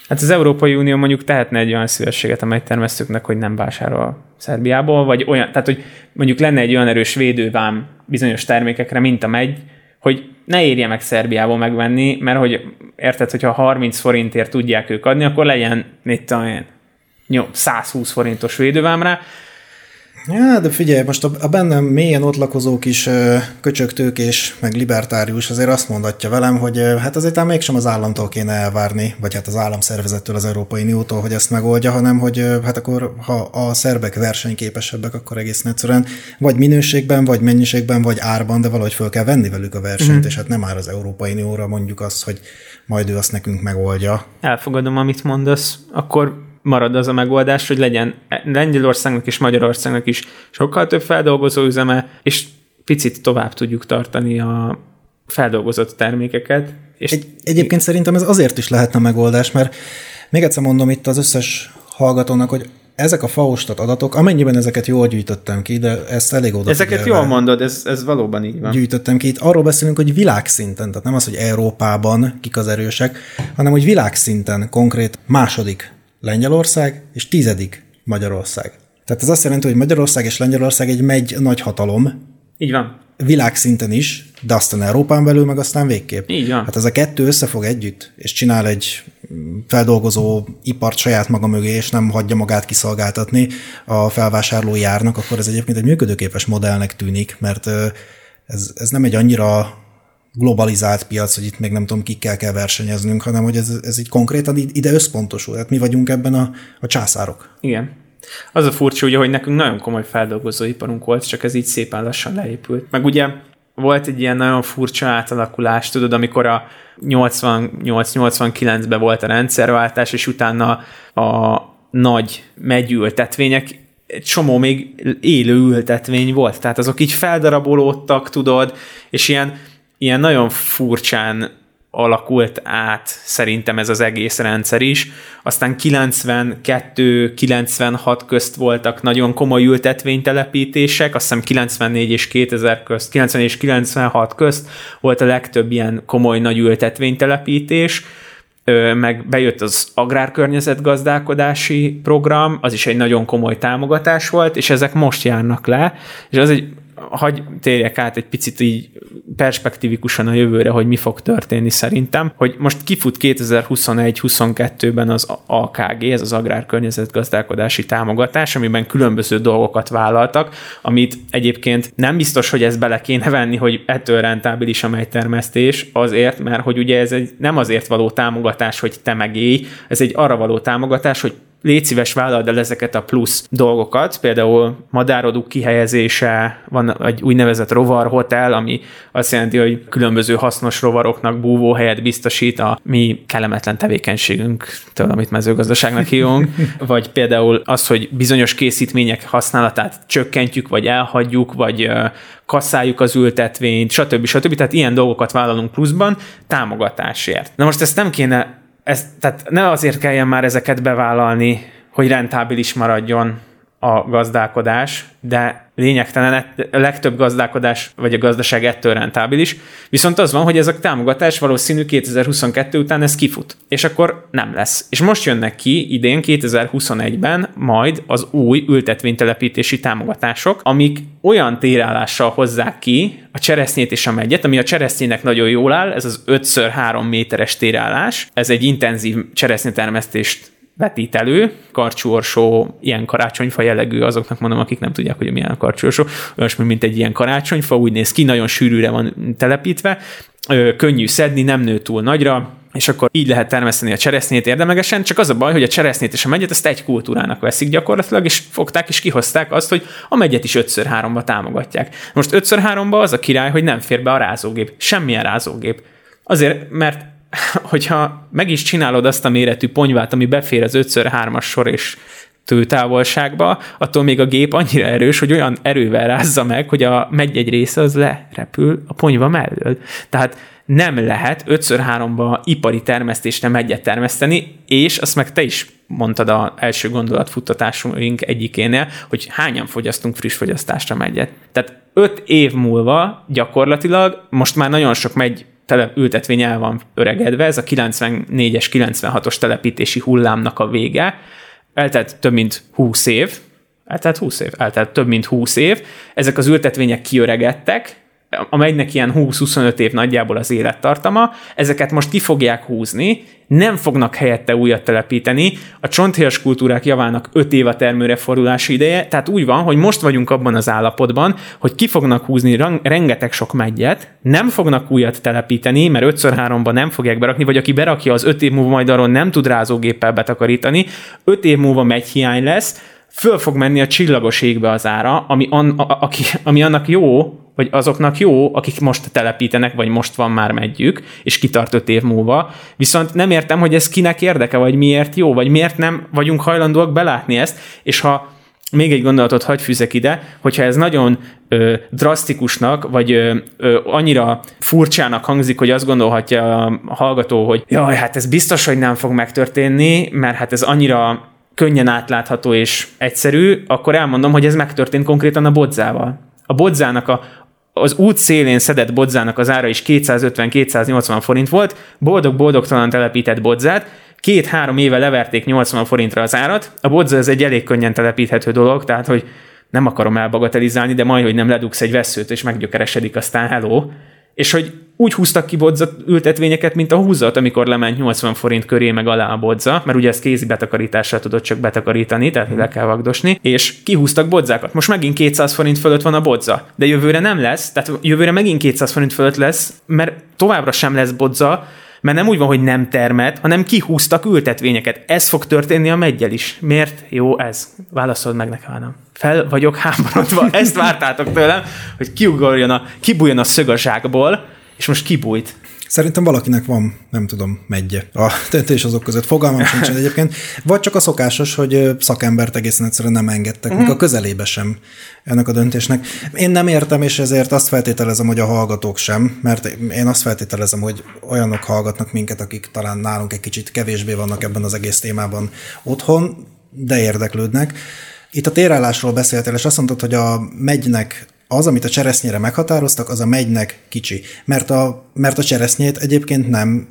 Hát az Európai Unió mondjuk tehetne egy olyan szívességet, amely termesztőknek, hogy nem vásárol Szerbiából, vagy olyan, tehát hogy mondjuk lenne egy olyan erős védővám bizonyos termékekre, mint a megy, hogy ne érje meg Szerbiából megvenni, mert hogy érted, hogyha 30 forintért tudják ők adni, akkor legyen, mit tudom én, 120 forintos védővámra, Ja, de figyelj, most a, a bennem mélyen ott lakozó kis köcsögtők és meg libertárius azért azt mondatja velem, hogy hát azért ám mégsem az államtól kéne elvárni, vagy hát az államszervezettől, az Európai Uniótól, hogy ezt megoldja, hanem hogy hát akkor ha a szerbek versenyképesebbek, akkor egész egyszerűen vagy minőségben, vagy mennyiségben, vagy árban, de valahogy föl kell venni velük a versenyt, mm. és hát nem már az Európai Unióra mondjuk azt, hogy majd ő azt nekünk megoldja. Elfogadom, amit mondasz, akkor marad az a megoldás, hogy legyen Lengyelországnak és Magyarországnak is sokkal több feldolgozó üzeme, és picit tovább tudjuk tartani a feldolgozott termékeket. És Egy, egyébként szerintem ez azért is lehetne megoldás, mert még egyszer mondom itt az összes hallgatónak, hogy ezek a faustat adatok, amennyiben ezeket jól gyűjtöttem ki, de ezt elég oda Ezeket jól mondod, ez, ez valóban így van. Gyűjtöttem ki. Itt arról beszélünk, hogy világszinten, tehát nem az, hogy Európában kik az erősek, hanem hogy világszinten konkrét második Lengyelország, és tizedik Magyarország. Tehát ez azt jelenti, hogy Magyarország és Lengyelország egy megy nagy hatalom. Így van. Világszinten is, de aztán Európán belül, meg aztán végképp. Így van. Hát ez a kettő összefog együtt, és csinál egy feldolgozó ipart saját maga mögé, és nem hagyja magát kiszolgáltatni a felvásárló járnak, akkor ez egyébként egy működőképes modellnek tűnik, mert ez, ez nem egy annyira globalizált piac, hogy itt még nem tudom, kikkel kell versenyeznünk, hanem hogy ez, ez így konkrétan ide összpontosul. Tehát mi vagyunk ebben a, a császárok. Igen. Az a furcsa, ugye, hogy nekünk nagyon komoly feldolgozóiparunk volt, csak ez így szépen lassan leépült. Meg ugye volt egy ilyen nagyon furcsa átalakulás, tudod, amikor a 88-89-ben volt a rendszerváltás, és utána a nagy megyültetvények egy csomó még élő ültetvény volt, tehát azok így feldarabolódtak, tudod, és ilyen ilyen nagyon furcsán alakult át szerintem ez az egész rendszer is. Aztán 92-96 közt voltak nagyon komoly ültetvénytelepítések, azt hiszem 94 és 2000 közt, 90 és 96 közt volt a legtöbb ilyen komoly nagy ültetvénytelepítés, meg bejött az agrárkörnyezetgazdálkodási program, az is egy nagyon komoly támogatás volt, és ezek most járnak le, és az egy hagy térjek át egy picit így perspektívikusan a jövőre, hogy mi fog történni szerintem, hogy most kifut 2021-22-ben az AKG, ez az agrárkörnyezetgazdálkodási támogatás, amiben különböző dolgokat vállaltak, amit egyébként nem biztos, hogy ez bele kéne venni, hogy ettől rentábilis a termesztés, azért, mert hogy ugye ez egy nem azért való támogatás, hogy te megélj, ez egy arra való támogatás, hogy légy szíves vállald el ezeket a plusz dolgokat, például madároduk kihelyezése, van egy úgynevezett rovarhotel, ami azt jelenti, hogy különböző hasznos rovaroknak búvóhelyet biztosít a mi kellemetlen tevékenységünktől, amit mezőgazdaságnak hívunk, vagy például az, hogy bizonyos készítmények használatát csökkentjük, vagy elhagyjuk, vagy kasszáljuk az ültetvényt, stb. stb. Tehát ilyen dolgokat vállalunk pluszban támogatásért. Na most ezt nem kéne ez, tehát ne azért kelljen már ezeket bevállalni, hogy rentábilis maradjon a gazdálkodás, de lényegtelen, a legtöbb gazdálkodás vagy a gazdaság ettől rentábilis. Viszont az van, hogy ez a támogatás valószínű 2022 után ez kifut, és akkor nem lesz. És most jönnek ki idén 2021-ben majd az új ültetvénytelepítési támogatások, amik olyan térállással hozzák ki a cseresznyét és a megyet, ami a cseresznyének nagyon jól áll, ez az 5x3 méteres térállás, ez egy intenzív cseresznyetermesztést vetít elő, karcsúorsó, ilyen karácsonyfa jellegű, azoknak mondom, akik nem tudják, hogy milyen a karcsúorsó, olyasmi, mint egy ilyen karácsonyfa, úgy néz ki, nagyon sűrűre van telepítve, könnyű szedni, nem nő túl nagyra, és akkor így lehet termeszteni a cseresznyét érdemlegesen, csak az a baj, hogy a cseresznyét és a megyet ezt egy kultúrának veszik gyakorlatilag, és fogták és kihozták azt, hogy a megyet is 5x3-ba támogatják. Most 5x3-ba az a király, hogy nem fér be a rázógép, semmilyen rázógép. Azért, mert hogyha meg is csinálod azt a méretű ponyvát, ami befér az 5x3-as sor és tőtávolságba, attól még a gép annyira erős, hogy olyan erővel rázza meg, hogy a megy egy része az lerepül a ponyva mellől. Tehát nem lehet 5x3-ba ipari termesztésre megyet termeszteni, és azt meg te is mondtad az első gondolatfuttatásunk egyikénél, hogy hányan fogyasztunk friss fogyasztásra megyet. Tehát öt év múlva gyakorlatilag most már nagyon sok megy tele, ültetvény el van öregedve, ez a 94-es, 96-os telepítési hullámnak a vége, eltelt több mint 20 év, eltelt 20 év, eltelt több mint 20 év, ezek az ültetvények kiöregedtek, amelynek ilyen 20-25 év nagyjából az élettartama, ezeket most ki fogják húzni, nem fognak helyette újat telepíteni, a csonthéjas kultúrák javának 5 év a termőre fordulási ideje, tehát úgy van, hogy most vagyunk abban az állapotban, hogy ki fognak húzni rengeteg sok megyet, nem fognak újat telepíteni, mert 5x3-ban nem fogják berakni, vagy aki berakja, az 5 év múlva majd arról nem tud rázógéppel betakarítani, 5 év múlva megy hiány lesz, föl fog menni a csillagos égbe az ára, ami, an, a, aki, ami annak jó, vagy azoknak jó, akik most telepítenek, vagy most van már megyük, és kitart öt év múlva. Viszont nem értem, hogy ez kinek érdeke, vagy miért jó, vagy miért nem vagyunk hajlandóak belátni ezt, és ha még egy gondolatot hagy fűzek ide, hogyha ez nagyon ö, drasztikusnak, vagy ö, ö, annyira furcsának hangzik, hogy azt gondolhatja a hallgató, hogy jaj, hát ez biztos, hogy nem fog megtörténni, mert hát ez annyira könnyen átlátható és egyszerű, akkor elmondom, hogy ez megtörtént konkrétan a bodzával. A bodzának a, az út szélén szedett bodzának az ára is 250-280 forint volt, boldog-boldogtalan telepített bodzát, két-három éve leverték 80 forintra az árat. A bodza ez egy elég könnyen telepíthető dolog, tehát hogy nem akarom elbagatelizálni, de majd, hogy nem ledugsz egy veszőt, és meggyökeresedik, aztán hello és hogy úgy húztak ki bodza ültetvényeket, mint a húzat, amikor lement 80 forint köré meg alá a bodza, mert ugye ezt kézi betakarítással tudod csak betakarítani, tehát le kell vagdosni, és kihúztak bodzákat. Most megint 200 forint fölött van a bodza, de jövőre nem lesz, tehát jövőre megint 200 forint fölött lesz, mert továbbra sem lesz bodza, mert nem úgy van, hogy nem termet, hanem kihúztak ültetvényeket. Ez fog történni a meggyel is. Miért jó ez? Válaszold meg nekem, nem. Fel vagyok háborodva. Ezt vártátok tőlem, hogy kiugorjon a, kibújjon a szög a zsákból, és most kibújt. Szerintem valakinek van, nem tudom, megye a döntés azok között. Fogalmam sincs egyébként. Vagy csak a szokásos, hogy szakembert egészen egyszerűen nem engedtek, uh-huh. a közelébe sem ennek a döntésnek. Én nem értem, és ezért azt feltételezem, hogy a hallgatók sem, mert én azt feltételezem, hogy olyanok hallgatnak minket, akik talán nálunk egy kicsit kevésbé vannak ebben az egész témában otthon, de érdeklődnek. Itt a térállásról beszéltél, és azt mondtad, hogy a megynek az, amit a cseresznyére meghatároztak, az a megynek kicsi. Mert a, mert a cseresznyét egyébként nem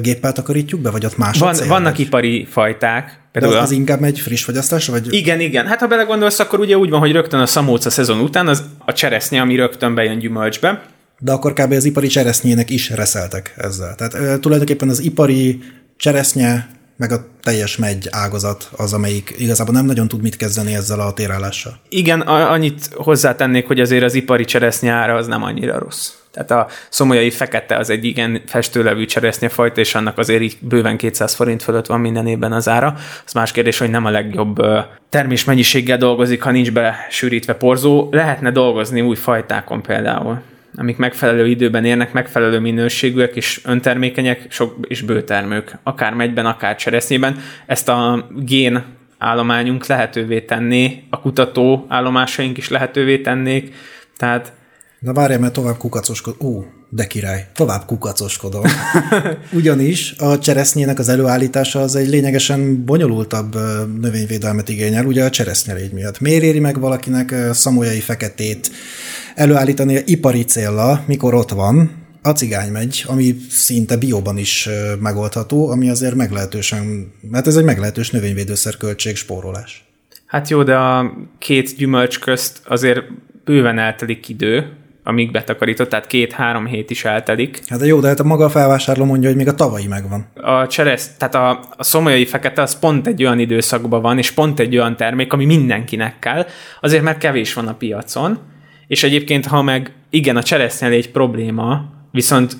géppel takarítjuk be, vagy ott más Van, Vannak ipari fajták. Például az, az inkább megy friss fogyasztásra? Vagy... Igen, igen. Hát ha belegondolsz, akkor ugye úgy van, hogy rögtön a szamóca szezon után az a cseresznye, ami rögtön bejön gyümölcsbe. De akkor kb. az ipari cseresznyének is reszeltek ezzel. Tehát ö, tulajdonképpen az ipari cseresznye meg a teljes megy ágazat az, amelyik igazából nem nagyon tud mit kezdeni ezzel a térállással. Igen, annyit hozzátennék, hogy azért az ipari cseresznye ára az nem annyira rossz. Tehát a szomolyai fekete az egy igen festőlevű cseresznyefajta, és annak azért így bőven 200 forint fölött van minden évben az ára. Az más kérdés, hogy nem a legjobb termésmennyiséggel dolgozik, ha nincs besűrítve porzó. Lehetne dolgozni új fajtákon például amik megfelelő időben érnek, megfelelő minőségűek és öntermékenyek, sok és bőtermők, akár megyben, akár cseresznyében. Ezt a gén állományunk lehetővé tenni, a kutató állomásaink is lehetővé tennék, tehát Na várjál, mert tovább kukacoskodom. Ó, de király, tovább kukacoskodom. Ugyanis a cseresznyének az előállítása az egy lényegesen bonyolultabb növényvédelmet igényel, ugye a cseresznyelégy miatt. Miért éri meg valakinek szamolyai feketét előállítani ipari célra, mikor ott van, a cigány megy, ami szinte bióban is megoldható, ami azért meglehetősen, mert ez egy meglehetős növényvédőszer költség spórolás. Hát jó, de a két gyümölcs közt azért bőven eltelik idő, amíg betakarított, tehát két-három hét is eltelik. Hát de jó, de hát a maga a felvásárló mondja, hogy még a tavalyi megvan. A cseresz, tehát a, a szomolyai fekete az pont egy olyan időszakban van, és pont egy olyan termék, ami mindenkinek kell, azért mert kevés van a piacon, és egyébként, ha meg igen, a cseresznyel egy probléma, viszont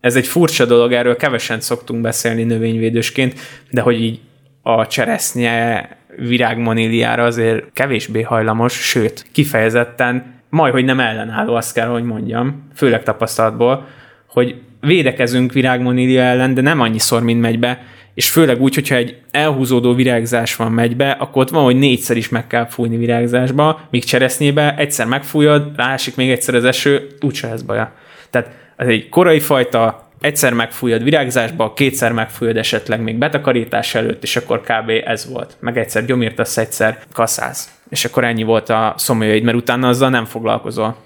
ez egy furcsa dolog, erről kevesen szoktunk beszélni növényvédősként, de hogy így a cseresznye virágmoníliára azért kevésbé hajlamos, sőt, kifejezetten majd, hogy nem ellenálló, azt kell, hogy mondjam, főleg tapasztalatból, hogy védekezünk virágmonília ellen, de nem annyiszor, mint megy be, és főleg úgy, hogyha egy elhúzódó virágzás van megy be, akkor ott van, hogy négyszer is meg kell fújni virágzásba, míg cseresznyébe egyszer megfújod, rásik még egyszer az eső, úgyse lesz baja. Tehát ez egy korai fajta, egyszer megfújod virágzásba, kétszer megfújod esetleg még betakarítás előtt, és akkor kb. ez volt. Meg egyszer gyomírtasz, egyszer kaszáz. És akkor ennyi volt a szomjaid, mert utána azzal nem foglalkozol.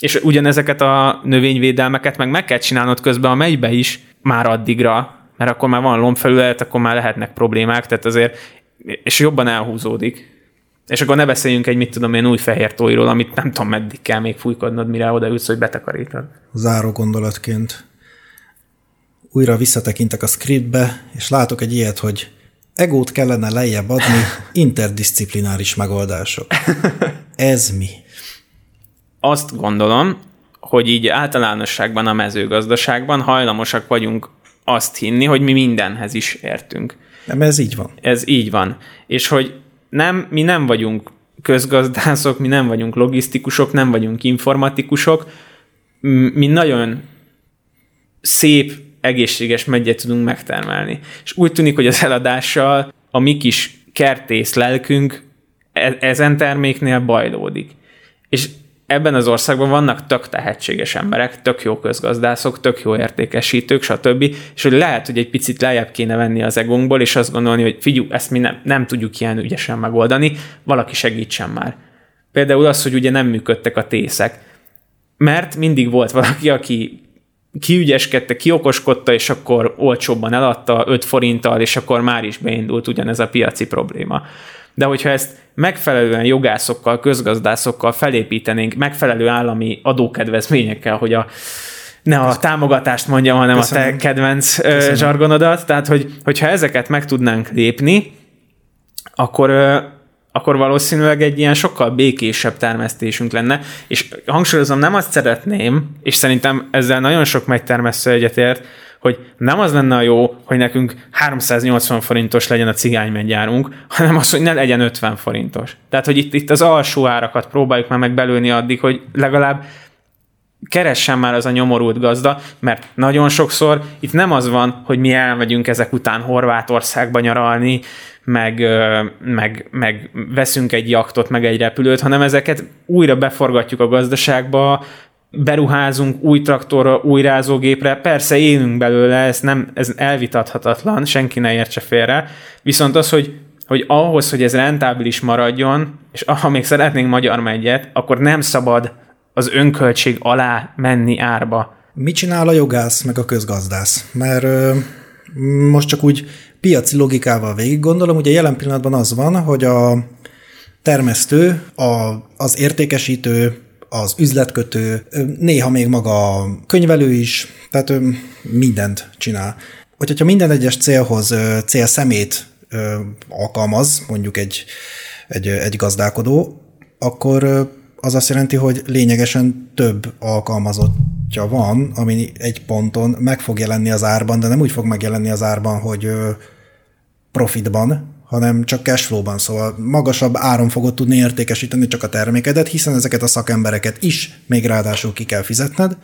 És ugyanezeket a növényvédelmeket meg meg kell csinálnod közben a megybe is, már addigra, mert akkor már van lombfelület, akkor már lehetnek problémák, tehát azért, és jobban elhúzódik. És akkor ne beszéljünk egy, mit tudom én, új fehér tóiról, amit nem tudom, meddig kell még fújkodnod, mire odaülsz, hogy betakarítod. Záró gondolatként újra visszatekintek a scriptbe, és látok egy ilyet, hogy egót kellene lejjebb adni, interdisziplináris megoldások. Ez mi? Azt gondolom, hogy így általánosságban a mezőgazdaságban hajlamosak vagyunk azt hinni, hogy mi mindenhez is értünk. Nem, ez így van. Ez így van. És hogy nem, mi nem vagyunk közgazdászok, mi nem vagyunk logisztikusok, nem vagyunk informatikusok, mi nagyon szép, egészséges megyet tudunk megtermelni. És úgy tűnik, hogy az eladással a mi kis kertész lelkünk e- ezen terméknél bajlódik. És ebben az országban vannak tök tehetséges emberek, tök jó közgazdászok, tök jó értékesítők, stb. És hogy lehet, hogy egy picit lejjebb kéne venni az egónkból, és azt gondolni, hogy figyú, ezt mi nem, nem tudjuk ilyen ügyesen megoldani, valaki segítsen már. Például az, hogy ugye nem működtek a tészek. Mert mindig volt valaki, aki kiügyeskedte, kiokoskodta, és akkor olcsóbban eladta 5 forinttal, és akkor már is beindult ugyanez a piaci probléma. De hogyha ezt megfelelően jogászokkal, közgazdászokkal felépítenénk, megfelelő állami adókedvezményekkel, hogy a ne a támogatást mondjam, hanem Köszönöm. a te kedvenc Köszönöm. zsargonodat, tehát hogy, hogyha ezeket meg tudnánk lépni, akkor akkor valószínűleg egy ilyen sokkal békésebb termesztésünk lenne, és hangsúlyozom, nem azt szeretném, és szerintem ezzel nagyon sok megtermesztő egyetért, hogy nem az lenne a jó, hogy nekünk 380 forintos legyen a cigánymegyárunk, hanem az, hogy ne legyen 50 forintos. Tehát, hogy itt, itt az alsó árakat próbáljuk már megbelőni addig, hogy legalább keressen már az a nyomorult gazda, mert nagyon sokszor itt nem az van, hogy mi elmegyünk ezek után Horvátországba nyaralni, meg, meg, meg veszünk egy jaktot, meg egy repülőt, hanem ezeket újra beforgatjuk a gazdaságba, beruházunk új traktorra, új rázógépre, persze élünk belőle, ez, nem, ez elvitathatatlan, senki ne értse félre, viszont az, hogy, hogy ahhoz, hogy ez rentábilis maradjon, és ha még szeretnénk magyar megyet, akkor nem szabad az önköltség alá menni árba. Mit csinál a jogász meg a közgazdász? Mert ö, most csak úgy piaci logikával végig gondolom, ugye jelen pillanatban az van, hogy a termesztő, a, az értékesítő, az üzletkötő, néha még maga a könyvelő is, tehát mindent csinál. Hogyha minden egyes célhoz célszemét alkalmaz, mondjuk egy, egy, egy gazdálkodó, akkor az azt jelenti, hogy lényegesen több alkalmazott forintja van, ami egy ponton meg fog jelenni az árban, de nem úgy fog megjelenni az árban, hogy profitban, hanem csak cashflow-ban, szóval magasabb áron fogod tudni értékesíteni csak a termékedet, hiszen ezeket a szakembereket is még ráadásul ki kell fizetned,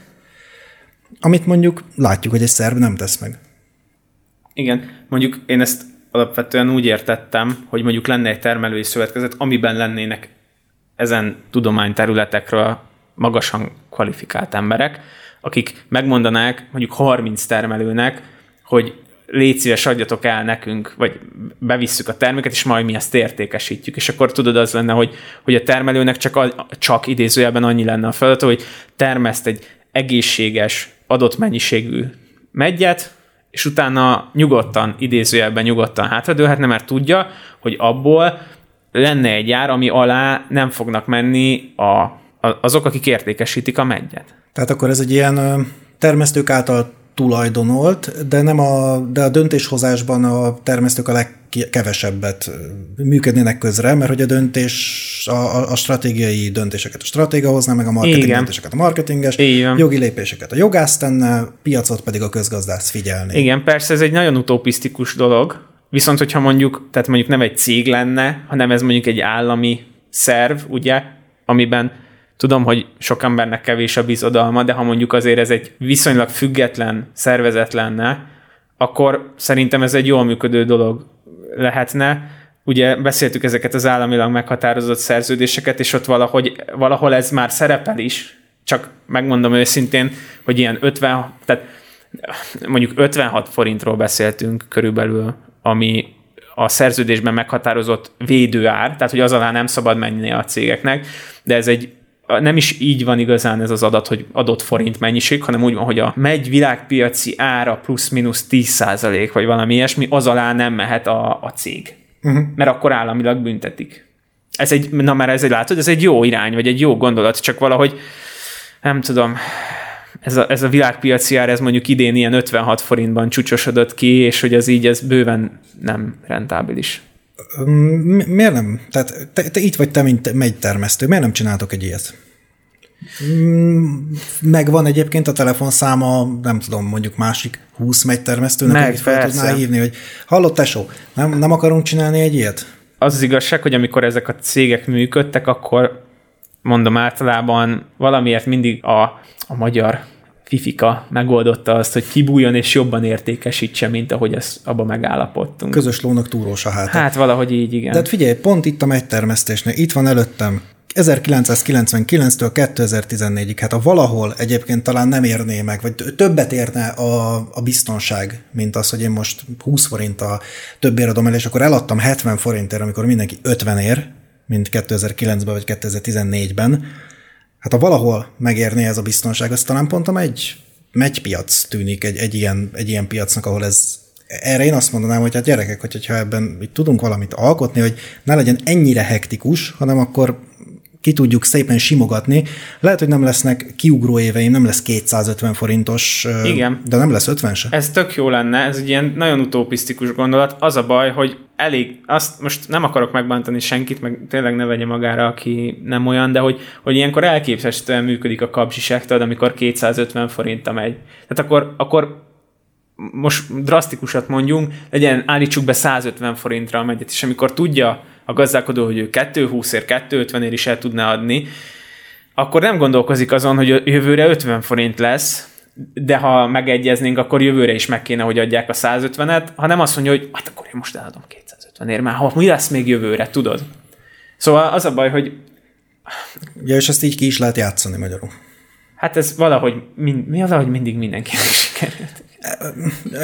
amit mondjuk látjuk, hogy egy szerb nem tesz meg. Igen, mondjuk én ezt alapvetően úgy értettem, hogy mondjuk lenne egy termelői szövetkezet, amiben lennének ezen tudományterületekről magasan kvalifikált emberek, akik megmondanák mondjuk 30 termelőnek, hogy légy szíves, adjatok el nekünk, vagy bevisszük a terméket, és majd mi ezt értékesítjük. És akkor tudod, az lenne, hogy, hogy a termelőnek csak, a, csak idézőjelben annyi lenne a feladata, hogy termeszt egy egészséges, adott mennyiségű megyet, és utána nyugodtan, idézőjelben nyugodtan hátradőlhetne, mert tudja, hogy abból lenne egy ár, ami alá nem fognak menni a, a, azok, akik értékesítik a megyet. Tehát akkor ez egy ilyen termesztők által tulajdonolt, de, nem a, de a döntéshozásban a termesztők a legkevesebbet működnének közre, mert hogy a döntés, a, a stratégiai döntéseket a stratéga hozná, meg a marketing Igen. döntéseket a marketinges, Igen. jogi lépéseket a jogász tenne, piacot pedig a közgazdász figyelni. Igen, persze ez egy nagyon utopisztikus dolog, viszont hogyha mondjuk, tehát mondjuk nem egy cég lenne, hanem ez mondjuk egy állami szerv, ugye, amiben Tudom, hogy sok embernek kevés a bizodalma, de ha mondjuk azért ez egy viszonylag független szervezet lenne, akkor szerintem ez egy jól működő dolog lehetne. Ugye beszéltük ezeket az államilag meghatározott szerződéseket, és ott valahogy, valahol ez már szerepel is, csak megmondom őszintén, hogy ilyen 50, tehát mondjuk 56 forintról beszéltünk körülbelül, ami a szerződésben meghatározott védőár, tehát hogy az alá nem szabad menni a cégeknek, de ez egy nem is így van igazán ez az adat, hogy adott forint mennyiség, hanem úgy van, hogy a megy világpiaci ára plusz-minusz 10% vagy valami ilyesmi, az alá nem mehet a, a cég. Uh-huh. Mert akkor államilag büntetik. Ez egy, na már ez egy, látod, ez egy jó irány, vagy egy jó gondolat, csak valahogy nem tudom, ez a, ez a világpiaci ár, ez mondjuk idén ilyen 56 forintban csúcsosodott ki, és hogy az így, ez bőven nem rentábilis. Miért nem? Tehát te, te itt vagy te, mint termesztő, miért nem csináltok egy ilyet? Megvan egyébként a telefonszáma, nem tudom, mondjuk másik 20 termesztőnek, Meg, akit fel tudnál hívni, hogy hallott tesó, nem, nem akarunk csinálni egy ilyet? Az az igazság, hogy amikor ezek a cégek működtek, akkor mondom általában valamiért mindig a, a magyar Fifika megoldotta azt, hogy kibújjon és jobban értékesítse, mint ahogy ezt abba megállapodtunk. Közös lónak túrós a hát. Hát valahogy így, igen. De hát figyelj, pont itt a megytermesztésnél, itt van előttem 1999-től 2014-ig, hát a valahol egyébként talán nem érné meg, vagy többet érne a, a biztonság, mint az, hogy én most 20 forint a többért adom el, és akkor eladtam 70 forintért, amikor mindenki 50 ér, mint 2009-ben vagy 2014-ben, hát ha valahol megérné ez a biztonság, az talán pont a megy, piac tűnik egy, egy, ilyen, egy ilyen piacnak, ahol ez erre én azt mondanám, hogy hát gyerekek, hogyha ebben itt tudunk valamit alkotni, hogy ne legyen ennyire hektikus, hanem akkor ki tudjuk szépen simogatni. Lehet, hogy nem lesznek kiugró éveim, nem lesz 250 forintos, Igen. de nem lesz 50 se. Ez tök jó lenne, ez egy ilyen nagyon utopisztikus gondolat. Az a baj, hogy elég, azt most nem akarok megbántani senkit, meg tényleg ne vegye magára, aki nem olyan, de hogy, hogy ilyenkor elképesztően működik a kapzsiság, tudod, amikor 250 forinta megy. Tehát akkor, akkor most drasztikusat mondjunk, legyen, állítsuk be 150 forintra a megyet, és amikor tudja a gazdálkodó, hogy ő 220-ért, 250-ért is el tudná adni, akkor nem gondolkozik azon, hogy jövőre 50 forint lesz, de ha megegyeznénk, akkor jövőre is meg kéne, hogy adják a 150-et, hanem azt mondja, hogy hát akkor én most eladom 250-ért, már ha mi lesz még jövőre, tudod? Szóval az a baj, hogy... Ja, és ezt így ki is lehet játszani magyarul. Hát ez valahogy, mind, mi az, hogy mindig mindenkinek sikerült.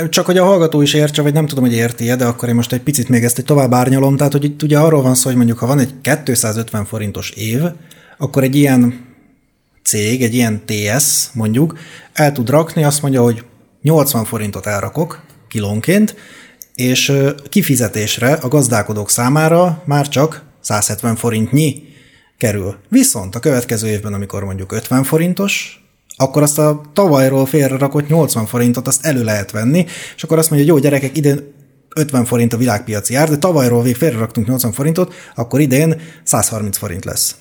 Csak hogy a hallgató is értse, vagy nem tudom, hogy érti de akkor én most egy picit még ezt egy tovább árnyalom. Tehát, hogy itt ugye arról van szó, hogy mondjuk, ha van egy 250 forintos év, akkor egy ilyen cég, egy ilyen TS mondjuk, el tud rakni, azt mondja, hogy 80 forintot elrakok kilónként, és kifizetésre a gazdálkodók számára már csak 170 forintnyi kerül. Viszont a következő évben, amikor mondjuk 50 forintos, akkor azt a tavalyról félrerakott 80 forintot azt elő lehet venni, és akkor azt mondja, hogy jó gyerekek, idén 50 forint a világpiaci ár, de tavalyról még félreraktunk 80 forintot, akkor idén 130 forint lesz.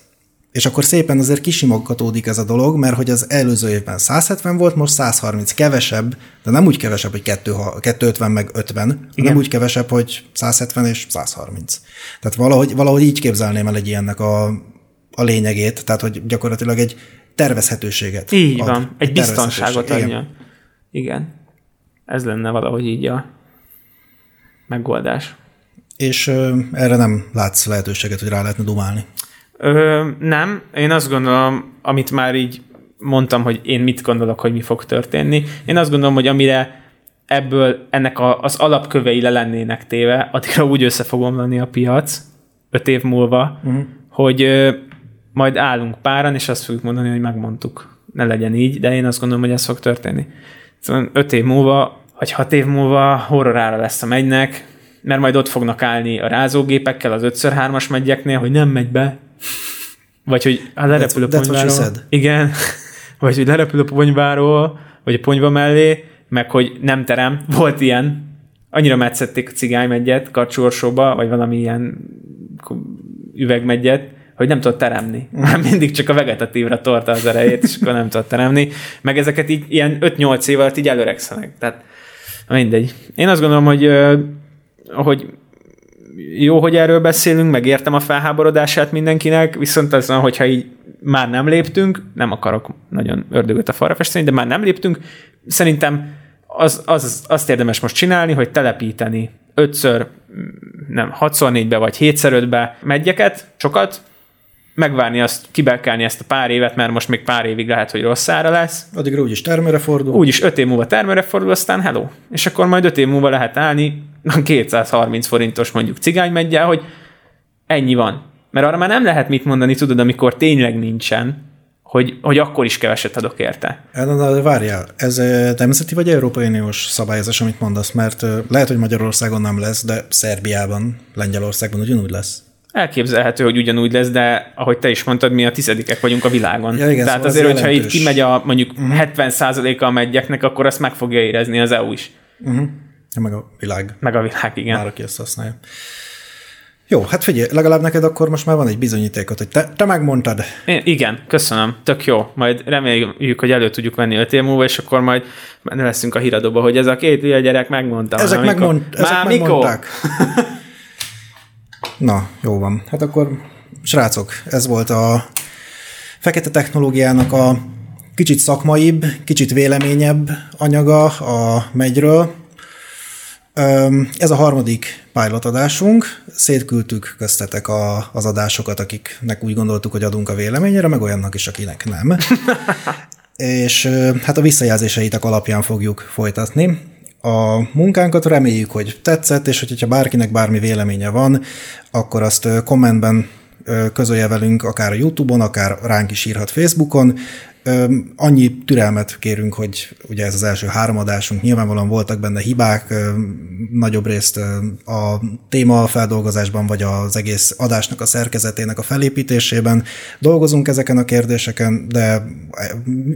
és akkor szépen azért kisimogatódik ez a dolog, mert hogy az előző évben 170 volt, most 130 kevesebb, de nem úgy kevesebb, hogy 250 meg 50, Igen. hanem úgy kevesebb, hogy 170 és 130. Tehát valahogy, valahogy így képzelném el egy ilyennek a, a lényegét, tehát hogy gyakorlatilag egy tervezhetőséget Így ad, van, egy, biztonságot adja. Igen. Igen. Ez lenne valahogy így a megoldás. És ö, erre nem látsz lehetőséget, hogy rá lehetne dumálni? Ö, nem, én azt gondolom, amit már így mondtam, hogy én mit gondolok, hogy mi fog történni. Én azt gondolom, hogy amire ebből ennek a, az alapkövei le lennének téve, addigra úgy össze fog omlani a piac, öt év múlva, uh-huh. hogy majd állunk páran, és azt fogjuk mondani, hogy megmondtuk. Ne legyen így, de én azt gondolom, hogy ez fog történni. Szóval öt év múlva, vagy hat év múlva horrorára lesz a megynek, mert majd ott fognak állni a rázógépekkel az 5x3-as megyeknél, hogy nem megy be, vagy hogy hát lerepül a ponyváról. Igen. Vagy hogy lerepül a ponyváról, vagy a ponyva mellé, meg hogy nem terem. Volt ilyen. Annyira metszették a cigánymegyet karcsorsóba, vagy valami ilyen üvegmegyet, hogy nem tudott teremni. Már mindig csak a vegetatívra torta az erejét, és akkor nem tudott teremni. Meg ezeket így ilyen 5-8 év alatt így előregszenek. Tehát mindegy. Én azt gondolom, hogy, hogy jó, hogy erről beszélünk, megértem a felháborodását mindenkinek, viszont az, hogyha így már nem léptünk, nem akarok nagyon ördögöt a falra festeni, de már nem léptünk, szerintem az, az, azt érdemes most csinálni, hogy telepíteni ötször, nem, hatszor négybe vagy hétszer ötbe megyeket, sokat, megvárni azt, kibelkelni ezt a pár évet, mert most még pár évig lehet, hogy rossz ára lesz. Addigra úgyis termőre fordul. Úgyis öt év múlva termőre fordul, aztán hello. És akkor majd öt év múlva lehet állni 230 forintos mondjuk cigánymeggyel, hogy ennyi van. Mert arra már nem lehet mit mondani, tudod, amikor tényleg nincsen, hogy, hogy akkor is keveset adok érte. Na, na, várjál, ez nemzeti vagy Európai Uniós szabályozás, amit mondasz, mert lehet, hogy Magyarországon nem lesz, de Szerbiában, Lengyelországban ugyanúgy lesz. Elképzelhető, hogy ugyanúgy lesz, de ahogy te is mondtad, mi a tizedikek vagyunk a világon. Ja, igen, Tehát szóval azért, hogyha itt kimegy a mondjuk. Mhm. 70%-a a megyeknek, akkor azt meg fogja érezni az EU is. Uh-huh. Meg a világ. Meg a világ, igen. Már aki ezt használja. Jó, hát figyelj, legalább neked akkor most már van egy bizonyítékot, hogy te, te megmondtad. É, igen, köszönöm, tök jó. Majd reméljük, hogy elő tudjuk venni öt év múlva, és akkor majd leszünk a híradóba, hogy ez a két ilyen gyerek megmondta. Ezek, megmond, ezek megmondták. Na, jó van. Hát akkor, srácok, ez volt a fekete technológiának a kicsit szakmaibb, kicsit véleményebb anyaga a megyről. Ez a harmadik pilot adásunk. Szétküldtük köztetek a, az adásokat, akiknek úgy gondoltuk, hogy adunk a véleményére, meg olyannak is, akinek nem. És hát a visszajelzéseitek alapján fogjuk folytatni a munkánkat, reméljük, hogy tetszett, és hogyha bárkinek bármi véleménye van, akkor azt kommentben közölje velünk, akár a YouTube-on, akár ránk is írhat Facebookon. Annyi türelmet kérünk, hogy ugye ez az első három adásunk, nyilvánvalóan voltak benne hibák, nagyobb részt a téma feldolgozásban, vagy az egész adásnak a szerkezetének a felépítésében dolgozunk ezeken a kérdéseken, de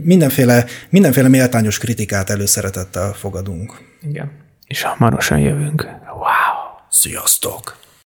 mindenféle, mindenféle méltányos kritikát előszeretettel fogadunk. Igen. És hamarosan jövünk. Wow! Sziasztok!